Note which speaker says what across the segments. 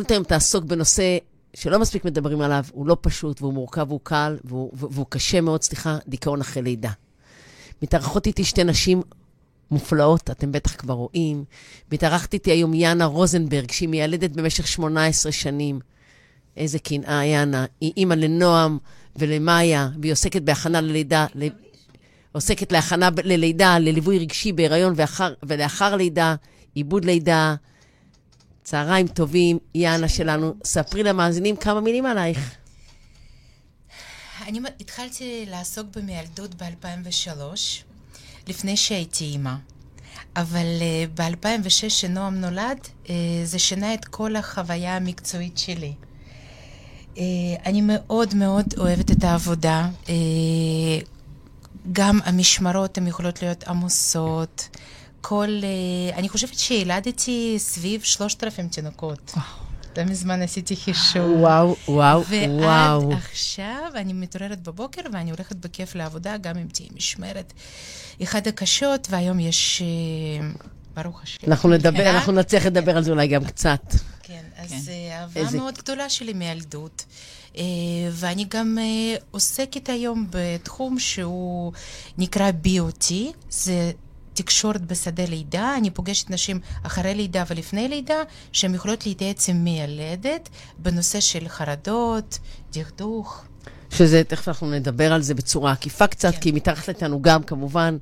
Speaker 1: התוכנית היום תעסוק בנושא שלא מספיק מדברים עליו, הוא לא פשוט, והוא מורכב והוא קל, והוא, והוא קשה מאוד, סליחה, דיכאון אחרי לידה. מתארחות איתי שתי נשים מופלאות, אתם בטח כבר רואים. מתארחת איתי היום יאנה רוזנברג, שהיא מיילדת במשך 18 שנים. איזה קנאה, יאנה. היא אימא לנועם ולמאיה, והיא עוסקת בהכנה ללידה, ל... עוסקת להכנה ללידה, לליווי רגשי בהיריון ואחר, ולאחר לידה, עיבוד לידה. צהריים טובים, יאנה שלנו. ספרי למאזינים כמה מילים עלייך.
Speaker 2: אני התחלתי לעסוק במיילדות ב-2003, לפני שהייתי אימא. אבל uh, ב-2006, כשנועם נולד, uh, זה שינה את כל החוויה המקצועית שלי. Uh, אני מאוד מאוד אוהבת את העבודה. גם המשמרות הן יכולות להיות עמוסות. כל... Uh, אני חושבת שילדתי סביב 3,000 תינוקות. לא מזמן עשיתי חישוב.
Speaker 1: וואו, וואו, וואו.
Speaker 2: ועד עכשיו אני מתעוררת בבוקר ואני הולכת בכיף לעבודה, גם אם תהיה משמרת אחת הקשות, והיום יש, אה, ברוך השם.
Speaker 1: אנחנו נדבר, אנחנו נצליח לדבר על זה אולי גם קצת.
Speaker 2: כן, אז כן. אהבה. מאוד גדולה שלי מילדות. אה, ואני גם אה, עוסקת היום בתחום שהוא נקרא BOT, זה תקשורת בשדה לידה, אני פוגשת נשים אחרי לידה ולפני לידה, שהן יכולות להתייעץ עם מיילדת בנושא של חרדות, דכדוך.
Speaker 1: שזה, תכף אנחנו נדבר על זה בצורה עקיפה קצת, כן. כי מתחת איתנו גם, כמובן,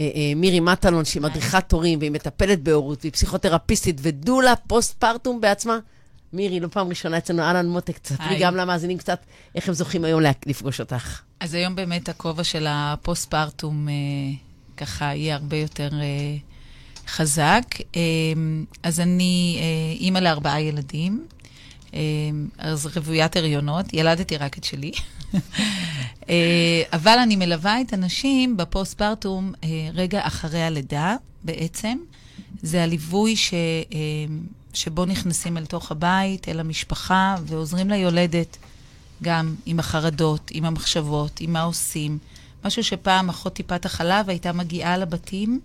Speaker 1: אה, אה, מירי מטלון, שהיא מדריכת הורים, והיא מטפלת בהורות, והיא פסיכותרפיסטית, ודולה פוסט-פרטום בעצמה. מירי, לא פעם ראשונה אצלנו, אהלן מותק, תספרי גם למאזינים קצת איך הם זוכים היום לפגוש אותך.
Speaker 3: אז היום באמת הכובע של ה post-partum... אה... ככה יהיה הרבה יותר אה, חזק. אה, אז אני אה, אימא לארבעה ילדים, אז רוויית הריונות, ילדתי רק את שלי. אבל אני מלווה את הנשים ב post-partum רגע אחרי הלידה, בעצם. זה הליווי ש, שבו נכנסים אל תוך הבית, אל המשפחה, ועוזרים ליולדת גם עם החרדות, עם המחשבות, עם מה עושים. משהו שפעם אחות טיפת החלב הייתה מגיעה לבתים,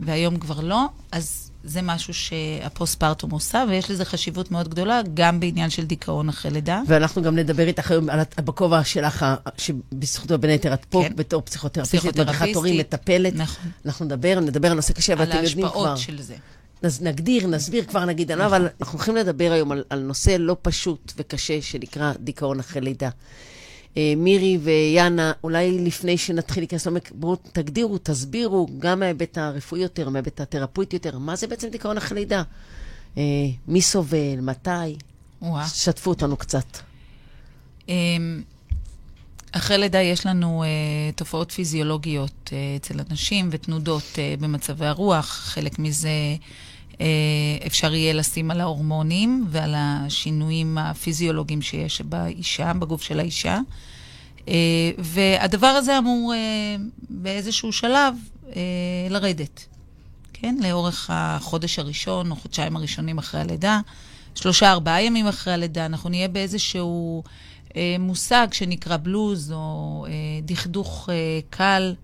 Speaker 3: והיום כבר לא, אז זה משהו שהפוסט-פרטום עושה, ויש לזה חשיבות מאוד גדולה, גם בעניין של דיכאון אחרי לידה.
Speaker 1: ואנחנו גם נדבר איתך היום על, בכובע שלך, שבזכותו בין היתר את פה כן. בתור פסיכותרפיסטית, מדריכת הורים, מטפלת. נכון. אנחנו נדבר, נדבר על נושא קשה, ואתם יודעים כבר.
Speaker 3: על ההשפעות של זה.
Speaker 1: אז נגדיר, נסביר, כבר נגיד עליו, נכון. אבל אנחנו הולכים לדבר היום על, על נושא לא פשוט וקשה שנקרא דיכאון אחרי לידה. אה, מירי ויאנה, אולי לפני שנתחיל להיכנס לעומק, בואו תגדירו, תסבירו, גם מההיבט הרפואי יותר, מההיבט התרפויטי יותר, מה זה בעצם דיכאון אחרי לידה? אה, מי סובל, מתי? וואו. שתפו אותנו קצת.
Speaker 3: אמ, אחרי לידה יש לנו uh, תופעות פיזיולוגיות uh, אצל אנשים ותנודות uh, במצבי הרוח. חלק מזה אפשר יהיה לשים על ההורמונים ועל השינויים הפיזיולוגיים שיש באישה, בגוף של האישה. אה, והדבר הזה אמור אה, באיזשהו שלב אה, לרדת, כן? לאורך החודש הראשון או חודשיים הראשונים אחרי הלידה. שלושה, ארבעה ימים אחרי הלידה, אנחנו נהיה באיזשהו אה, מושג שנקרא בלוז או אה, דכדוך אה, קל,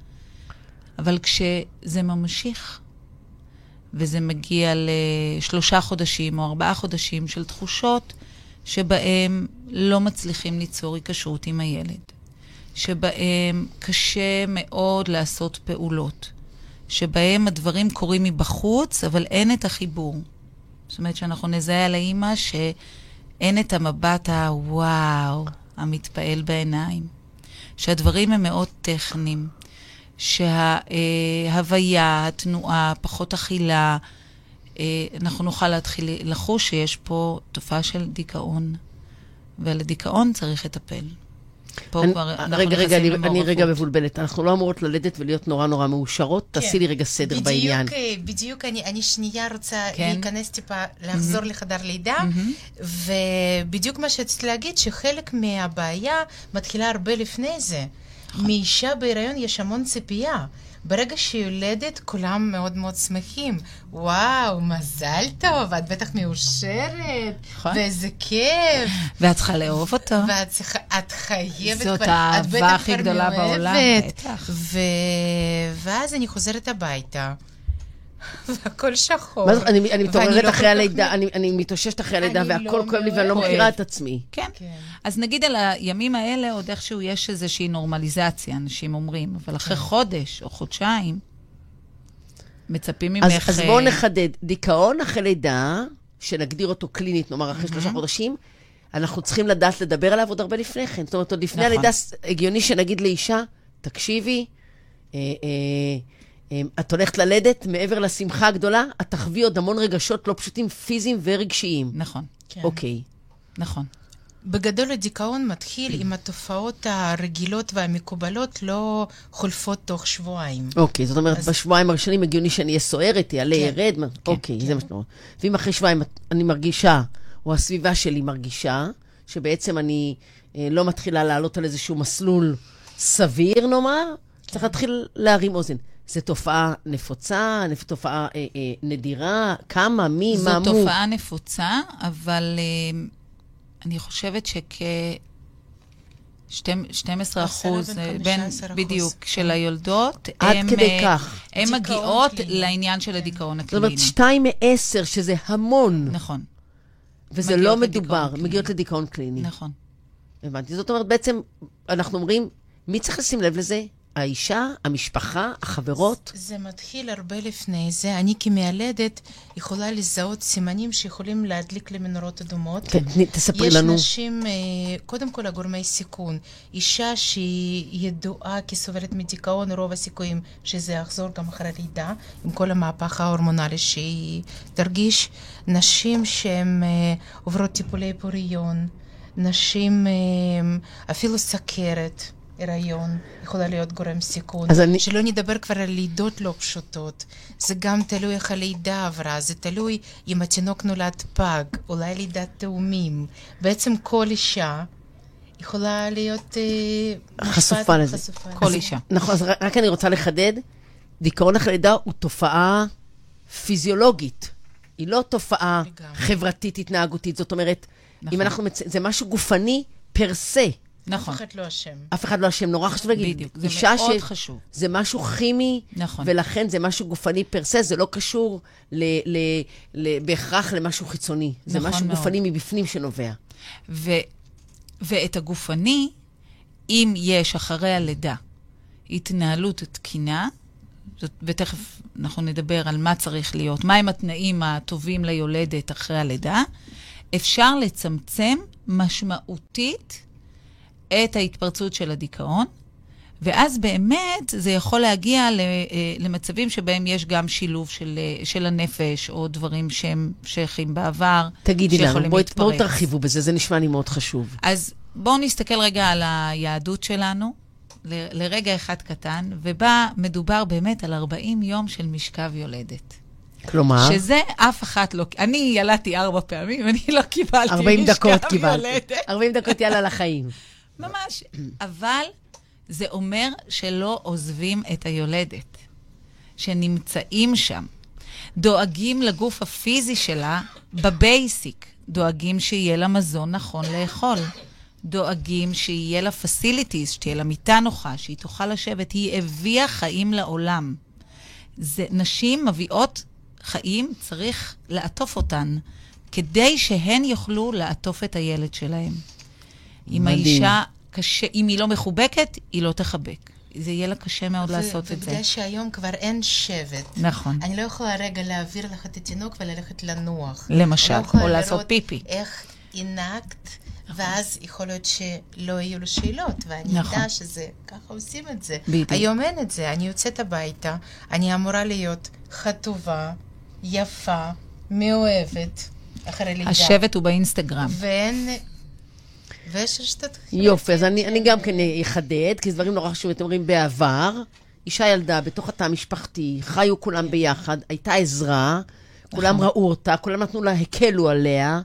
Speaker 3: אבל כשזה ממשיך וזה מגיע לשלושה חודשים או ארבעה חודשים של תחושות שבהם לא מצליחים ליצור היקשרות עם הילד. שבהם קשה מאוד לעשות פעולות, שבהם הדברים קורים מבחוץ, אבל אין את החיבור. זאת אומרת שאנחנו נזהה על האימא שאין את המבט הוואו, המתפעל בעיניים. שהדברים הם מאוד טכניים, שההוויה, התנועה, פחות אכילה, אה, אנחנו נוכל להתחיל לחוש שיש פה תופעה של דיכאון, ולדיכאון צריך לטפל.
Speaker 1: פה אני, כבר אנחנו רגע, רגע, אני, אני רגע מבולבלת. אנחנו לא אמורות ללדת ולהיות נורא נורא מאושרות. כן. תעשי לי רגע סדר
Speaker 2: בדיוק,
Speaker 1: בעניין.
Speaker 2: בדיוק, אני, אני שנייה רוצה כן. להיכנס טיפה, לחזור mm-hmm. לחדר לידה, mm-hmm. ובדיוק מה שרציתי להגיד, שחלק מהבעיה מתחילה הרבה לפני זה. נכון. מאישה בהיריון יש המון ציפייה. ברגע שהיא יולדת, כולם מאוד מאוד שמחים. וואו, מזל טוב, את בטח מאושרת, נכון. ואיזה כיף.
Speaker 3: ואת צריכה לאהוב אותו.
Speaker 2: ואת צריכה, את חייבת...
Speaker 3: זאת האהבה הכי גדולה בעולם,
Speaker 2: בטח. ו... ואז אני חוזרת הביתה. והכל שחור.
Speaker 1: מה זה, אני, אני מתעוררת לא אחרי הלידה, אני, אני מתאוששת אחרי הלידה, והכל לא כואב לי ואני לא מכירה את עצמי.
Speaker 3: כן. כן. אז נגיד על הימים האלה, עוד איכשהו יש איזושהי נורמליזציה, אנשים אומרים, אבל אחרי כן. חודש או חודשיים, מצפים ממך...
Speaker 1: אז, אז בואו נחדד. דיכאון אחרי לידה, שנגדיר אותו קלינית, נאמר אחרי שלושה חודשים, אנחנו צריכים לדעת לדבר עליו עוד הרבה לפני כן. זאת אומרת, עוד לפני נכון. הלידה, הגיוני שנגיד לאישה, תקשיבי, אה, אה, אה, את הולכת ללדת, מעבר לשמחה הגדולה, את תחווי עוד המון רגשות לא פשוטים, פיזיים ורגשיים.
Speaker 3: נכון.
Speaker 1: כן. אוקיי.
Speaker 3: נכון.
Speaker 2: בגדול הדיכאון מתחיל אם התופעות הרגילות והמקובלות לא חולפות תוך שבועיים.
Speaker 1: אוקיי, זאת אומרת, אז... בשבועיים הראשונים הגיוני שאני אהיה סוערת, יעלה, כן, ירד, כן, אוקיי, כן. זה מה שאתה אומר. ואם אחרי שבועיים אני מרגישה, או הסביבה שלי מרגישה, שבעצם אני אה, לא מתחילה לעלות על איזשהו מסלול סביר, נאמר, כן. צריך להתחיל להרים אוזן. זו תופעה נפוצה, תופעה אה, אה, נדירה? כמה? מי? מה מו?
Speaker 3: זו תופעה נפוצה, אבל... אה, אני חושבת שכ... 12 אחוז, בין, בדיוק, כן. של היולדות,
Speaker 1: עד הם, כדי כך.
Speaker 3: הן מגיעות קליני. לעניין של הדיכאון הקליני.
Speaker 1: זאת אומרת, 2 מ-10, שזה המון.
Speaker 3: נכון.
Speaker 1: וזה לא מדובר, מגיעות לדיכאון קליני.
Speaker 3: נכון.
Speaker 1: הבנתי. זאת אומרת, בעצם, אנחנו אומרים, מי צריך לשים לב לזה? האישה, המשפחה, החברות?
Speaker 2: זה מתחיל הרבה לפני זה. אני כמיילדת יכולה לזהות סימנים שיכולים להדליק למנורות אדומות.
Speaker 1: כן, תספרי יש לנו.
Speaker 2: יש נשים, אה, קודם כל הגורמי סיכון. אישה שהיא ידועה כסובלת מדיכאון, רוב הסיכויים שזה יחזור גם אחרי הלידה, עם כל המהפך ההורמונלי שהיא תרגיש. נשים שהן אה, עוברות טיפולי פוריון, נשים אה, אפילו סכרת. הריון יכולה להיות גורם סיכון. אני... שלא נדבר כבר על לידות לא פשוטות. זה גם תלוי איך הלידה עברה, זה תלוי אם התינוק נולד פג, אולי לידת תאומים. בעצם כל אישה יכולה להיות
Speaker 1: אה, חשופה לזה. חשופה
Speaker 3: כל לזה. אישה.
Speaker 1: נכון, אז רק אני רוצה לחדד, דיכאון אחרי לידה הוא תופעה פיזיולוגית. היא לא תופעה חברתית התנהגותית. זאת אומרת, נכון. אם אנחנו מצ... זה משהו גופני פר סה.
Speaker 2: נכון. אף אחד לא אשם.
Speaker 1: אף אחד לא אשם, נורא חשוב להגיד.
Speaker 3: בדיוק, זה מאוד ש... חשוב.
Speaker 1: זה משהו כימי,
Speaker 3: נכון.
Speaker 1: ולכן זה משהו גופני פרסה, זה לא קשור ל... ל... ל... בהכרח למשהו חיצוני. נכון זה משהו מאוד. גופני מבפנים שנובע.
Speaker 3: ו... ואת הגופני, אם יש אחרי הלידה התנהלות תקינה, זאת, ותכף אנחנו נדבר על מה צריך להיות, מהם התנאים הטובים ליולדת אחרי הלידה, אפשר לצמצם משמעותית את ההתפרצות של הדיכאון, ואז באמת זה יכול להגיע אה, למצבים שבהם יש גם שילוב של, אה, של הנפש, או דברים שהם שייכים בעבר,
Speaker 1: תגידי לנו, בואי בוא תרחיבו בזה, זה נשמע לי מאוד חשוב.
Speaker 3: אז בואו נסתכל רגע על היהדות שלנו, ל, לרגע אחד קטן, ובה מדובר באמת על 40 יום של משכב יולדת.
Speaker 1: כלומר?
Speaker 3: שזה אף אחת לא... אני ילדתי ארבע פעמים, אני לא קיבלתי משכב יולדת. 40 דקות קיבלת.
Speaker 1: 40 דקות יאללה לחיים.
Speaker 3: ממש. אבל זה אומר שלא עוזבים את היולדת, שנמצאים שם, דואגים לגוף הפיזי שלה בבייסיק, דואגים שיהיה לה מזון נכון לאכול. דואגים שיהיה לה פסיליטיז, שתהיה לה מיטה נוחה, שהיא תוכל לשבת. היא הביאה חיים לעולם. זה, נשים מביאות חיים, צריך לעטוף אותן, כדי שהן יוכלו לעטוף את הילד שלהן. אם האישה, קשה, אם היא לא מחובקת, היא לא תחבק. זה יהיה לה קשה מאוד ו- לעשות את זה.
Speaker 2: ובגלל שהיום כבר אין שבט.
Speaker 3: נכון.
Speaker 2: אני לא יכולה רגע להעביר לך את התינוק וללכת לנוח.
Speaker 3: למשל, לא או לעשות פיפי.
Speaker 2: איך הנהגת, נכון. ואז יכול להיות שלא יהיו לו שאלות, ואני נכון. אדע שזה, ככה עושים את זה. בדיוק. היום אין את זה, אני יוצאת הביתה, אני אמורה להיות חטובה, יפה, מאוהבת, אחרי לידה.
Speaker 3: השבט הוא באינסטגרם.
Speaker 2: ואין... ויש רשתות
Speaker 1: יופי, אז אני, אני גם כן אחדד, כי זה דברים נורא חשובים. אתם אומרים בעבר, אישה ילדה בתוך התא המשפחתי, חיו כולם ביחד, הייתה עזרה, כולם נכון. ראו אותה, כולם נתנו לה, הקלו עליה.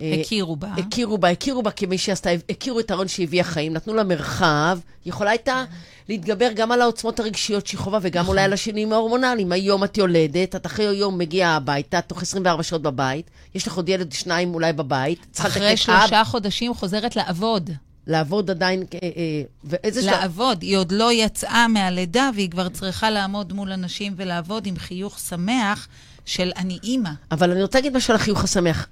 Speaker 3: אה, הכירו בה.
Speaker 1: הכירו בה, הכירו בה כמי שעשתה, הכירו את ההון שהביאה חיים, נתנו לה מרחב, יכולה הייתה להתגבר גם על העוצמות הרגשיות שהיא חווה, וגם נכון. אולי על השינויים ההורמונליים. היום את יולדת, את אחרי יום מגיעה הביתה, תוך 24 שעות בבית, יש לך עוד ילד, שניים אולי בבית.
Speaker 3: אחרי שלושה. חודשים חוזרת לעבוד.
Speaker 1: לעבוד עדיין, אה, אה,
Speaker 3: ואיזה שלב... לעבוד, היא עוד לא יצאה מהלידה והיא כבר צריכה לעמוד מול אנשים ולעבוד עם חיוך שמח. של אני אימא.
Speaker 1: אבל אני רוצה להגיד משהו על החיוך השמח.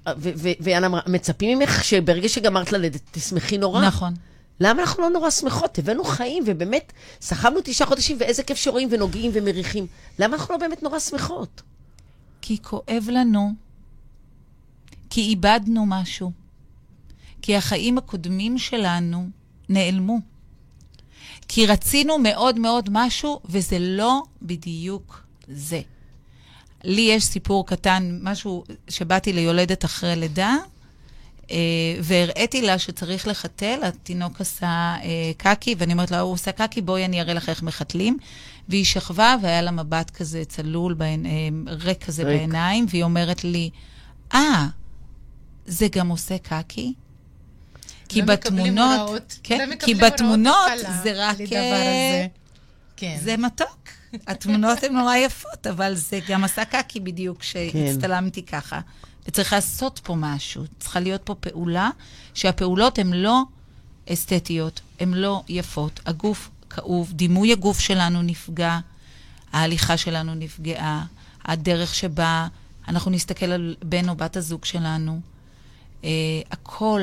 Speaker 1: ויאנה אמרה, מצפים ממך שברגע שגמרת ללדת, תשמחי נורא.
Speaker 3: נכון.
Speaker 1: למה אנחנו לא נורא שמחות? הבאנו חיים, ובאמת, סחבנו תשעה חודשים, ואיזה כיף שרואים ונוגעים ומריחים. למה אנחנו לא באמת נורא שמחות?
Speaker 3: כי כואב לנו, כי איבדנו משהו, כי החיים הקודמים שלנו נעלמו. כי רצינו מאוד מאוד משהו, וזה לא בדיוק זה. לי יש סיפור קטן, משהו שבאתי ליולדת אחרי לידה, אה, והראיתי לה שצריך לחתל, התינוק עשה אה, קקי, ואני אומרת לה, הוא עושה קקי, בואי אני אראה לך איך מחתלים. והיא שכבה, והיה לה מבט כזה צלול, בעין, אה, ריק כזה ריק. בעיניים, והיא אומרת לי, אה, זה גם עושה קקי? כי בתמונות, כן, כי בתמונות זה רק... כן. זה מתוק. התמונות הן נורא יפות, אבל זה גם עשה קקי בדיוק כשהצטלמתי כן. ככה. וצריך לעשות פה משהו, צריכה להיות פה פעולה, שהפעולות הן לא אסתטיות, הן לא יפות. הגוף כאוב, דימוי הגוף שלנו נפגע, ההליכה שלנו נפגעה, הדרך שבה אנחנו נסתכל על בן או בת הזוג שלנו. Uh, הכל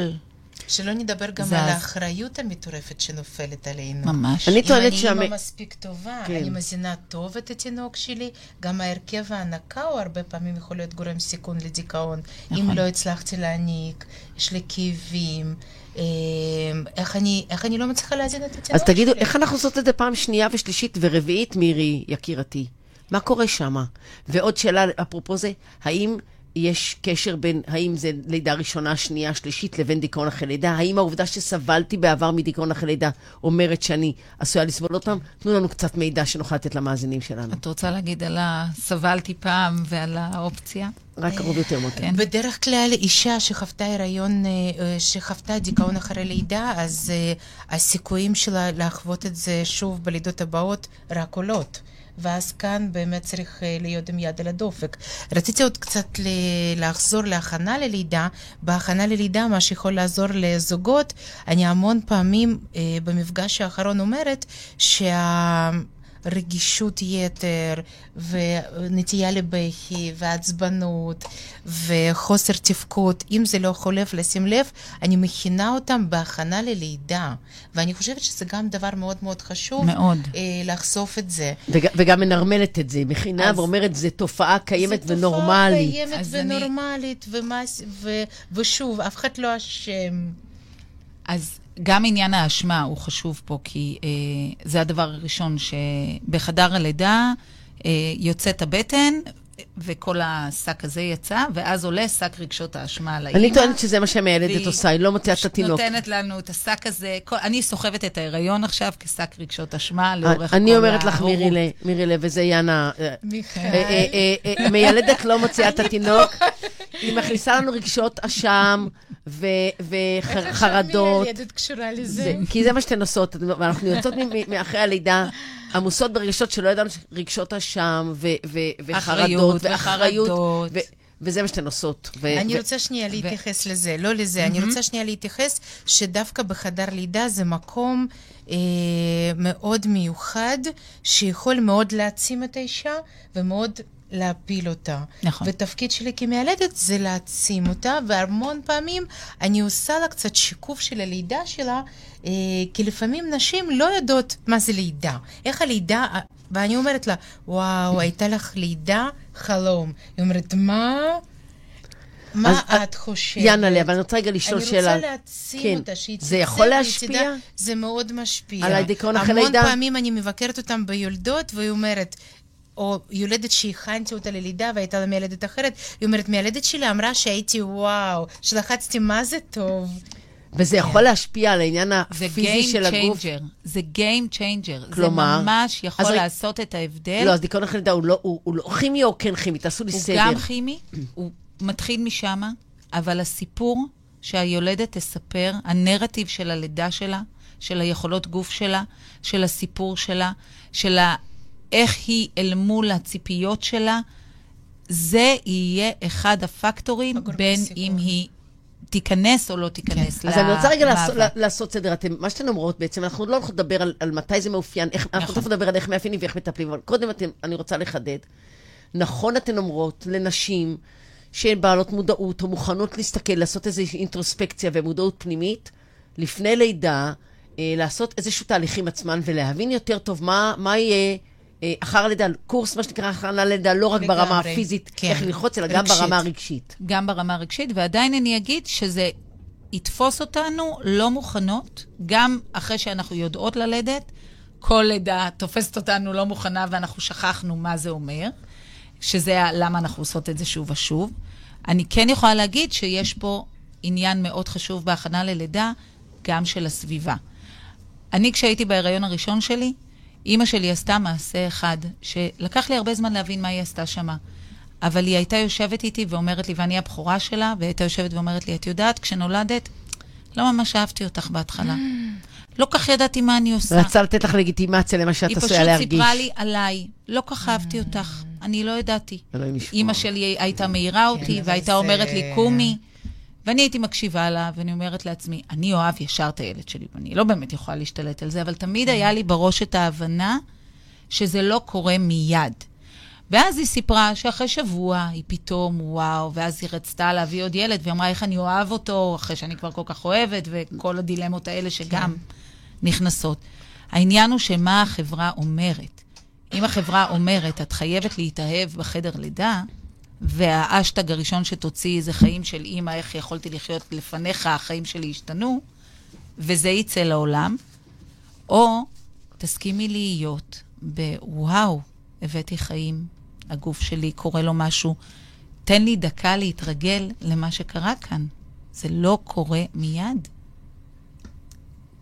Speaker 2: שלא נדבר גם על האחריות המטורפת שנופלת עלינו.
Speaker 3: ממש.
Speaker 2: אני טוענת אם אני אימא מספיק טובה, כן. אני מזינה טוב את התינוק שלי, גם ההרכב ההנקה הוא הרבה פעמים יכול להיות גורם סיכון לדיכאון. נכון. אם לא הצלחתי להעניק, יש לי כאבים. אמ, איך אני, איך אני לא מצליחה להזין את התינוק שלי.
Speaker 1: אז תגידו, איך אנחנו עושות את זה פעם שנייה ושלישית ורביעית, מירי, יקירתי? מה קורה שמה? ועוד שאלה, אפרופו זה, האם יש קשר בין האם זה לידה ראשונה, שנייה, שלישית, לבין דיכאון אחרי לידה? האם העובדה שסבלתי בעבר מדיכאון אחרי לידה אומרת שאני עשויה לסבול אותם? תנו לנו קצת מידע שנוכל לתת למאזינים שלנו.
Speaker 3: את רוצה להגיד על הסבלתי פעם ועל האופציה?
Speaker 1: רק קרוב יותר מותק.
Speaker 2: כן. בדרך כלל אישה שחוותה הריון, אה, אה, שחוותה דיכאון אחרי לידה, אז אה, הסיכויים שלה לחוות את זה שוב בלידות הבאות רק עולות. ואז כאן באמת צריך אה, להיות עם יד על הדופק. רציתי עוד קצת לחזור להכנה ללידה. בהכנה ללידה, מה שיכול לעזור לזוגות, אני המון פעמים אה, במפגש האחרון אומרת שה... רגישות יתר, ונטייה לבכי, ועצבנות, וחוסר תפקוד, אם זה לא חולף לשים לב, אני מכינה אותם בהכנה ללידה. ואני חושבת שזה גם דבר מאוד מאוד חשוב.
Speaker 3: מאוד.
Speaker 2: אה, לחשוף את זה.
Speaker 1: וג, וגם מנרמלת את זה, מכינה אז, ואומרת, זו תופעה קיימת
Speaker 2: זה
Speaker 1: ונורמלית.
Speaker 2: זו תופעה קיימת ונורמלית, אני... ומס, ו, ושוב, אף אחד לא אשם.
Speaker 3: אז גם עניין האשמה הוא חשוב פה, כי אה, זה הדבר הראשון שבחדר הלידה אה, יוצאת הבטן, וכל השק הזה יצא, ואז עולה שק רגשות האשמה על האימא.
Speaker 1: אני טוענת שזה מה שהמיילדת עושה, היא לא מוציאה את התינוק.
Speaker 3: נותנת לנו את השק הזה. כל, אני סוחבת את ההיריון עכשיו כשק רגשות אשמה לאורך כל ההורות.
Speaker 1: אני אומרת לך, מירי לב, וזה יאנה... אה,
Speaker 2: מיכאל.
Speaker 1: אה, אה, מיילדת לא מוציאה את התינוק, היא מכניסה לנו רגשות אשם וחרדות. איך עכשיו
Speaker 2: מיילדת קשורה לזה?
Speaker 1: כי זה מה שאתן עושות, ואנחנו יוצאות מאחרי הלידה. עמוסות ברגשות שלא ידענו, רגשות אשם, וחרדות, ואחריות, וזה מה שאתן עושות.
Speaker 2: אני רוצה שנייה להתייחס לזה, לא לזה, אני רוצה שנייה להתייחס שדווקא בחדר לידה זה מקום אה, מאוד מיוחד, שיכול מאוד להעצים את האישה, ומאוד להפיל אותה.
Speaker 3: נכון.
Speaker 2: ותפקיד שלי כמיילדת זה להעצים אותה, והמון פעמים אני עושה לה קצת שיקוף של הלידה שלה, אה, כי לפעמים נשים לא יודעות מה זה לידה. איך הלידה, ואני אומרת לה, וואו, הייתה לך לידה חלום. היא אומרת, מה? מה את חושבת?
Speaker 1: יאנה אבל אני רוצה רגע לשאול שאלה.
Speaker 2: אני רוצה להעצים כן. אותה, שהיא
Speaker 1: זה יכול להשפיע?
Speaker 2: זה מאוד משפיע.
Speaker 1: על הדיכאון אחרי לידה?
Speaker 2: המון פעמים אני מבקרת אותם ביולדות, והיא אומרת, או יולדת שהכנתי אותה ללידה והייתה לה מיילדת אחרת, היא אומרת, מיילדת שלי אמרה שהייתי וואו, שלחצתי מה זה טוב.
Speaker 1: וזה יכול כן. להשפיע על העניין הפיזי של הגוף.
Speaker 3: זה Game Changer. כלומר? זה ממש יכול לעשות את ההבדל.
Speaker 1: לא, אז דיכאון אחרי לידה הוא, לא, הוא, הוא לא כימי או כן כימי? תעשו לי
Speaker 3: הוא
Speaker 1: סדר.
Speaker 3: הוא גם כימי, הוא מתחיל משם, אבל הסיפור שהיולדת תספר, הנרטיב של הלידה שלה, של היכולות גוף שלה, של הסיפור שלה, של ה... איך היא אל מול הציפיות שלה, זה יהיה אחד הפקטורים, בין אם היא תיכנס או לא תיכנס
Speaker 1: כן. אז אני רוצה רגע לעשות, לעשות סדר. אתם, מה שאתן אומרות בעצם, אנחנו לא הולכות לדבר על, על מתי זה מאופיין, איך, נכון. אנחנו תכף נדבר על איך מאפיינים ואיך מטפלים, אבל קודם אתם, אני רוצה לחדד. נכון אתן אומרות לנשים שהן בעלות מודעות או מוכנות להסתכל, לעשות איזו אינטרוספקציה ומודעות פנימית, לפני לידה, אה, לעשות איזשהו תהליכים עצמן ולהבין יותר טוב מה, מה יהיה... אה, אחר הלידה, קורס, מה שנקרא הכנה ללידה, לא רק לגמרי, ברמה הפיזית, כן. איך ללחוץ, אלא רגשית. גם ברמה הרגשית.
Speaker 3: גם ברמה הרגשית, ועדיין אני אגיד שזה יתפוס אותנו לא מוכנות, גם אחרי שאנחנו יודעות ללדת, כל לידה תופסת אותנו לא מוכנה ואנחנו שכחנו מה זה אומר, שזה למה אנחנו עושות את זה שוב ושוב. אני כן יכולה להגיד שיש פה עניין מאוד חשוב בהכנה ללידה, גם של הסביבה. אני, כשהייתי בהיריון הראשון שלי, אימא שלי עשתה מעשה אחד, שלקח לי הרבה זמן להבין מה היא עשתה שמה. אבל היא הייתה יושבת איתי ואומרת לי, ואני הבכורה שלה, והיא הייתה יושבת ואומרת לי, את יודעת, כשנולדת, לא ממש אהבתי אותך בהתחלה. לא כך ידעתי מה אני עושה.
Speaker 1: רצה לתת לך לגיטימציה למה שאת עשויה להרגיש.
Speaker 3: היא פשוט סיפרה לי עליי, לא כך אהבתי אותך, אני לא ידעתי. אימא שלי הייתה מעירה אותי, כן, והייתה אומרת לי, קומי. ואני הייתי מקשיבה לה, ואני אומרת לעצמי, אני אוהב ישר את הילד שלי, ואני לא באמת יכולה להשתלט על זה, אבל תמיד היה לי בראש את ההבנה שזה לא קורה מיד. ואז היא סיפרה שאחרי שבוע היא פתאום, וואו, ואז היא רצתה להביא עוד ילד, והיא אמרה איך אני אוהב אותו, אחרי שאני כבר כל כך אוהבת, וכל הדילמות האלה שגם כן. נכנסות. העניין הוא שמה החברה אומרת. אם החברה אומרת, את חייבת להתאהב בחדר לידה, והאשטג הראשון שתוציא זה חיים של אימא, איך יכולתי לחיות לפניך, החיים שלי השתנו, וזה יצא לעולם, או תסכימי להיות בוואו, הבאתי חיים, הגוף שלי קורה לו משהו, תן לי דקה להתרגל למה שקרה כאן. זה לא קורה מיד.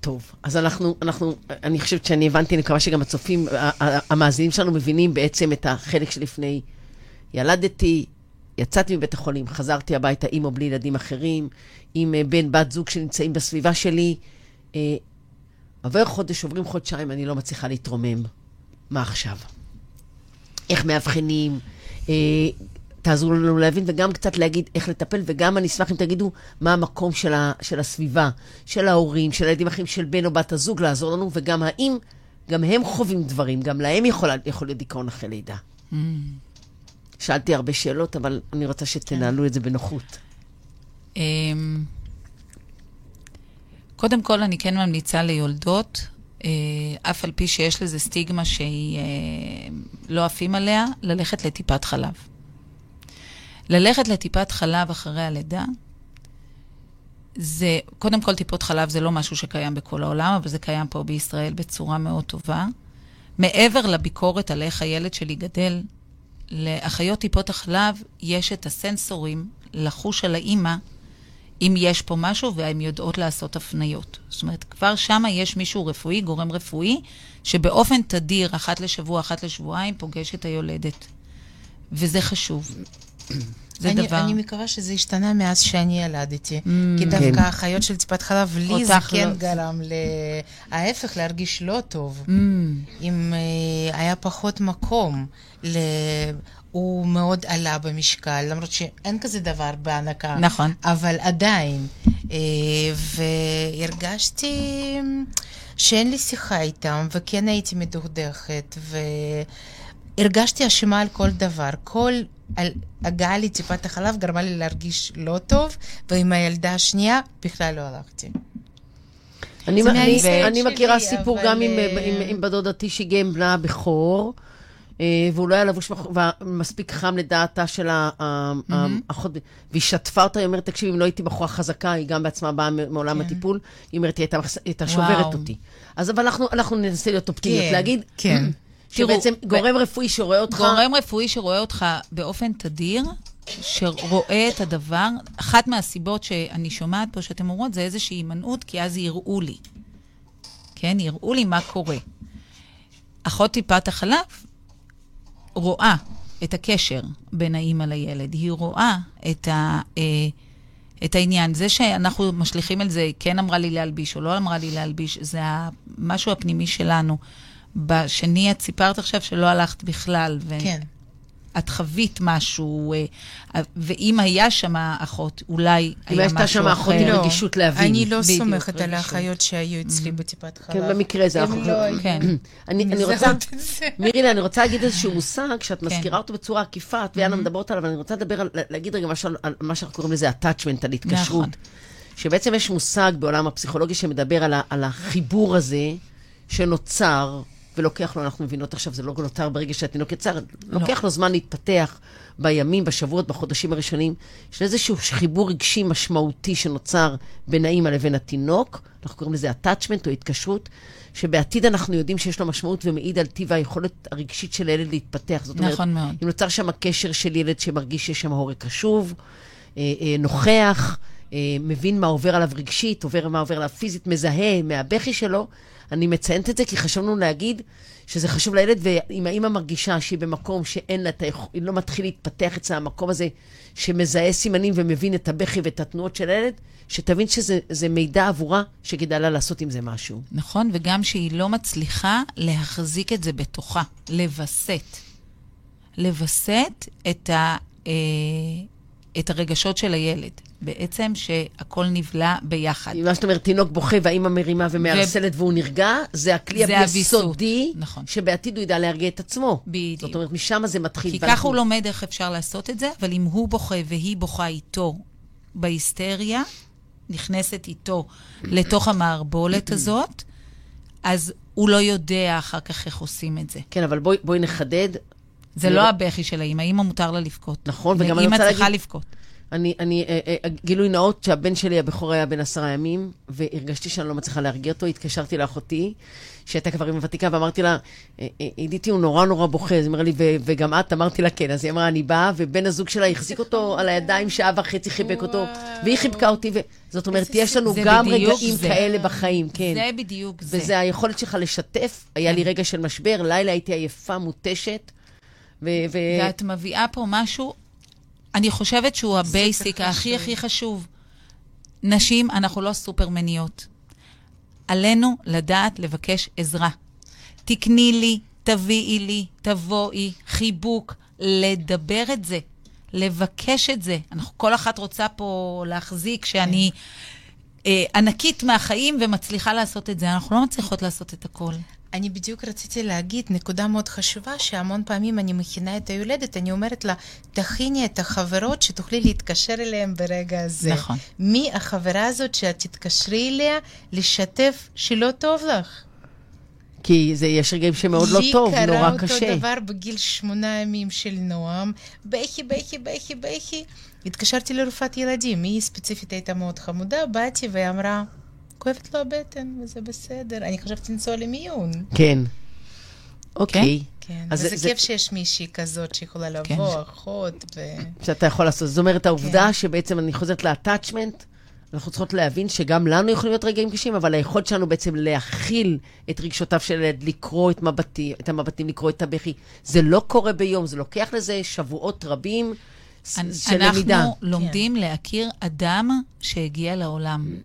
Speaker 1: טוב, אז אנחנו, אנחנו, אני חושבת שאני הבנתי, אני מקווה שגם הצופים, המאזינים שלנו מבינים בעצם את החלק שלפני ילדתי, יצאתי מבית החולים, חזרתי הביתה עם או בלי ילדים אחרים, עם בן, בת זוג שנמצאים בסביבה שלי. אה, עובר חודש, עוברים חודשיים, אני לא מצליחה להתרומם. מה עכשיו? איך מאבחנים? אה, תעזרו לנו להבין וגם קצת להגיד איך לטפל, וגם אני אשמח אם תגידו מה המקום של, ה, של הסביבה, של ההורים, של הילדים אחרים, של בן או בת הזוג, לעזור לנו, וגם האם גם הם חווים דברים, גם להם יכול, יכול להיות דיכאון אחרי לידה. Mm. שאלתי הרבה שאלות, אבל אני רוצה שתנהלו את זה בנוחות. אמ,
Speaker 3: קודם כל, אני כן ממליצה ליולדות, אה, אף על פי שיש לזה סטיגמה שהיא אה, לא עפים עליה, ללכת לטיפת חלב. ללכת לטיפת חלב אחרי הלידה, זה, קודם כל, טיפות חלב זה לא משהו שקיים בכל העולם, אבל זה קיים פה בישראל בצורה מאוד טובה. מעבר לביקורת על איך הילד שלי גדל, לאחיות טיפות החלב יש את הסנסורים לחוש על האימא, אם יש פה משהו, והן יודעות לעשות הפניות. זאת אומרת, כבר שם יש מישהו רפואי, גורם רפואי, שבאופן תדיר, אחת לשבוע, אחת לשבועיים, פוגש את היולדת. וזה חשוב.
Speaker 2: זה אני, דבר... אני מקווה שזה השתנה מאז שאני ילדתי. Mm, כי דווקא כן. החיות של טיפת חלב, לי זה כן לא... גרם להפך, להרגיש לא טוב. Mm. אם uh, היה פחות מקום. ל... הוא מאוד עלה במשקל, למרות שאין כזה דבר בהנקה.
Speaker 3: נכון.
Speaker 2: אבל עדיין. אה, והרגשתי שאין לי שיחה איתם, וכן הייתי מדוכדכת, והרגשתי אשמה על כל דבר. כל הגעה לטיפת החלב גרמה לי להרגיש לא טוב, ועם הילדה השנייה בכלל לא הלכתי.
Speaker 1: אני, אני, אני מכירה סיפור אבל... גם עם, עם, עם בדודתי שהגיעה עם בנה הבכור. אה, והוא לא היה לבוש מספיק חם לדעתה של האחות, והיא שטפה אותה, היא אומרת, תקשיבי, אם לא הייתי בחורה חזקה, היא גם בעצמה באה מעולם כן. הטיפול, היא אומרת, היא הייתה שוברת אותי. אז אבל אנחנו ננסה להיות אופטימיות, כן, להגיד, כן. שבעצם גורם רפואי שרואה אותך...
Speaker 3: גורם רפואי שרואה אותך באופן תדיר, שרואה את הדבר, אחת מהסיבות שאני שומעת פה שאתם אומרות, זה איזושהי הימנעות, כי אז יראו לי. כן, יראו לי מה קורה. אחות טיפת החלב רואה את הקשר בין האימא לילד, היא רואה את, ה, אה, את העניין. זה שאנחנו משליכים על זה, כן אמרה לי להלביש או לא אמרה לי להלביש, זה המשהו הפנימי שלנו. בשני, את סיפרת עכשיו שלא הלכת בכלל.
Speaker 2: ו... כן.
Speaker 3: את חווית משהו, אה, ואם היה שם אחות, אולי היה משהו אחר.
Speaker 1: אם הייתה שם אחות עם רגישות להבין.
Speaker 2: אני לא סומכת על האחיות שהיו אצלי. בטיפת חלב.
Speaker 1: כן, במקרה זה אנחנו... לא כן. אני רוצה, מירילה, אני רוצה להגיד איזשהו מושג, שאת כן. מזכירה אותו בצורה עקיפה, את ויאנה. מדברות עליו, אני רוצה לדבר, להגיד רגע משהו על מה שאנחנו קוראים לזה attachment, על התקשרות. נכון. שבעצם יש מושג בעולם הפסיכולוגי שמדבר על החיבור הזה שנוצר ולוקח לו, אנחנו מבינות עכשיו, זה לא נותר ברגע שהתינוק יצר, לא. לוקח לו זמן להתפתח בימים, בשבועות, בחודשים הראשונים. יש איזשהו חיבור רגשי משמעותי שנוצר בין האימא לבין התינוק, אנחנו קוראים לזה attachment או התקשרות, שבעתיד אנחנו יודעים שיש לו משמעות ומעיד על טיב היכולת הרגשית של הילד להתפתח.
Speaker 3: זאת אומרת, נכון מאוד.
Speaker 1: אם נוצר שם קשר של ילד שמרגיש שיש שם הורה קשוב, אה, אה, נוכח, מבין מה עובר עליו רגשית, עובר מה עובר עליו פיזית, מזהה מהבכי שלו, אני מציינת את זה כי חשוב לנו להגיד שזה חשוב לילד, ואם האימא מרגישה שהיא במקום שאין לה את היכולת, היא לא מתחיל להתפתח אצלה המקום הזה שמזהה סימנים ומבין את הבכי ואת התנועות של הילד, שתבין שזה מידע עבורה שכדאי לה לעשות עם זה משהו.
Speaker 3: נכון, וגם שהיא לא מצליחה להחזיק את זה בתוכה, לווסת. לווסת את, אה, את הרגשות של הילד. בעצם שהכל נבלע ביחד.
Speaker 1: מה זאת אומרת, תינוק בוכה והאימא מרימה ומארסלת ו... והוא נרגע, זה הכלי היסודי, נכון. שבעתיד הוא ידע להרגיע את עצמו.
Speaker 3: בדיוק.
Speaker 1: זאת אומרת, משם זה מתחיל.
Speaker 3: כי ואנחנו... ככה הוא לומד איך אפשר לעשות את זה, אבל אם הוא בוכה והיא בוכה איתו בהיסטריה, נכנסת איתו לתוך המערבולת הזאת, אז הוא לא יודע אחר כך איך עושים את זה.
Speaker 1: כן, אבל בואי, בואי נחדד.
Speaker 3: זה לא הבכי של האימא, האימא מותר לה לבכות.
Speaker 1: נכון, וגם אני רוצה להגיד...
Speaker 3: אימא צריכה לבכות.
Speaker 1: אני, אני, אה, אה, גילוי נאות שהבן שלי הבכור היה בן עשרה ימים, והרגשתי שאני לא מצליחה להרגיע אותו, התקשרתי לאחותי, שהייתה כבר עם הוותיקה, ואמרתי לה, אה, עידיתי, הוא נורא נורא בוכה, אז היא אמרה לי, וגם את? אמרתי לה, כן. אז היא אמרה, אני באה, ובן הזוג שלה החזיק אותו על הידיים שעה וחצי, חיבק אותו, והיא חיבקה אותי, זאת אומרת, יש לנו גם רגעים כאלה בחיים, כן.
Speaker 3: זה בדיוק זה.
Speaker 1: וזה היכולת שלך לשתף. היה לי רגע של משבר, לילה הייתי עייפה, מותשת.
Speaker 3: ו- ו- ואת מביאה פה משהו אני חושבת שהוא ה basic הכי הכי חשוב. נשים, אנחנו לא סופרמניות. עלינו לדעת לבקש עזרה. תקני לי, תביאי לי, תבואי, חיבוק, לדבר את זה, לבקש את זה. אנחנו, כל אחת רוצה פה להחזיק שאני אה, ענקית מהחיים ומצליחה לעשות את זה. אנחנו לא מצליחות לעשות את הכל.
Speaker 2: אני בדיוק רציתי להגיד נקודה מאוד חשובה, שהמון פעמים אני מכינה את היולדת, אני אומרת לה, תכיני את החברות שתוכלי להתקשר אליהן ברגע הזה.
Speaker 3: נכון.
Speaker 2: מי החברה הזאת שאת תתקשרי אליה לשתף שלא טוב לך?
Speaker 1: כי זה, יש רגעים שמאוד לא טוב, נורא קשה.
Speaker 2: לי קרה אותו דבר בגיל שמונה ימים של נועם, בכי, בכי, בכי, בכי. התקשרתי לרופאת ילדים, היא ספציפית הייתה מאוד חמודה, באתי והיא אמרה, כואבת לו הבטן, וזה בסדר. אני חשבתי לנסוע למיון.
Speaker 1: כן. אוקיי.
Speaker 2: כן, אז וזה זה, כיף. שיש מישהי כזאת שיכולה כן. לבוא, כן. אחות ו...
Speaker 1: שאתה יכול לעשות. זאת אומרת, העובדה כן. שבעצם אני חוזרת ל-attachment, אנחנו צריכות להבין שגם לנו יכולים להיות רגעים קשים, אבל היכולת שלנו בעצם להכיל את רגשותיו של ילד, לקרוא את, מבטי, את המבטים, לקרוא את הבכי, זה לא קורה ביום, זה לוקח לזה שבועות רבים
Speaker 3: של למידה. אנחנו לומדים כן. להכיר אדם שהגיע לעולם.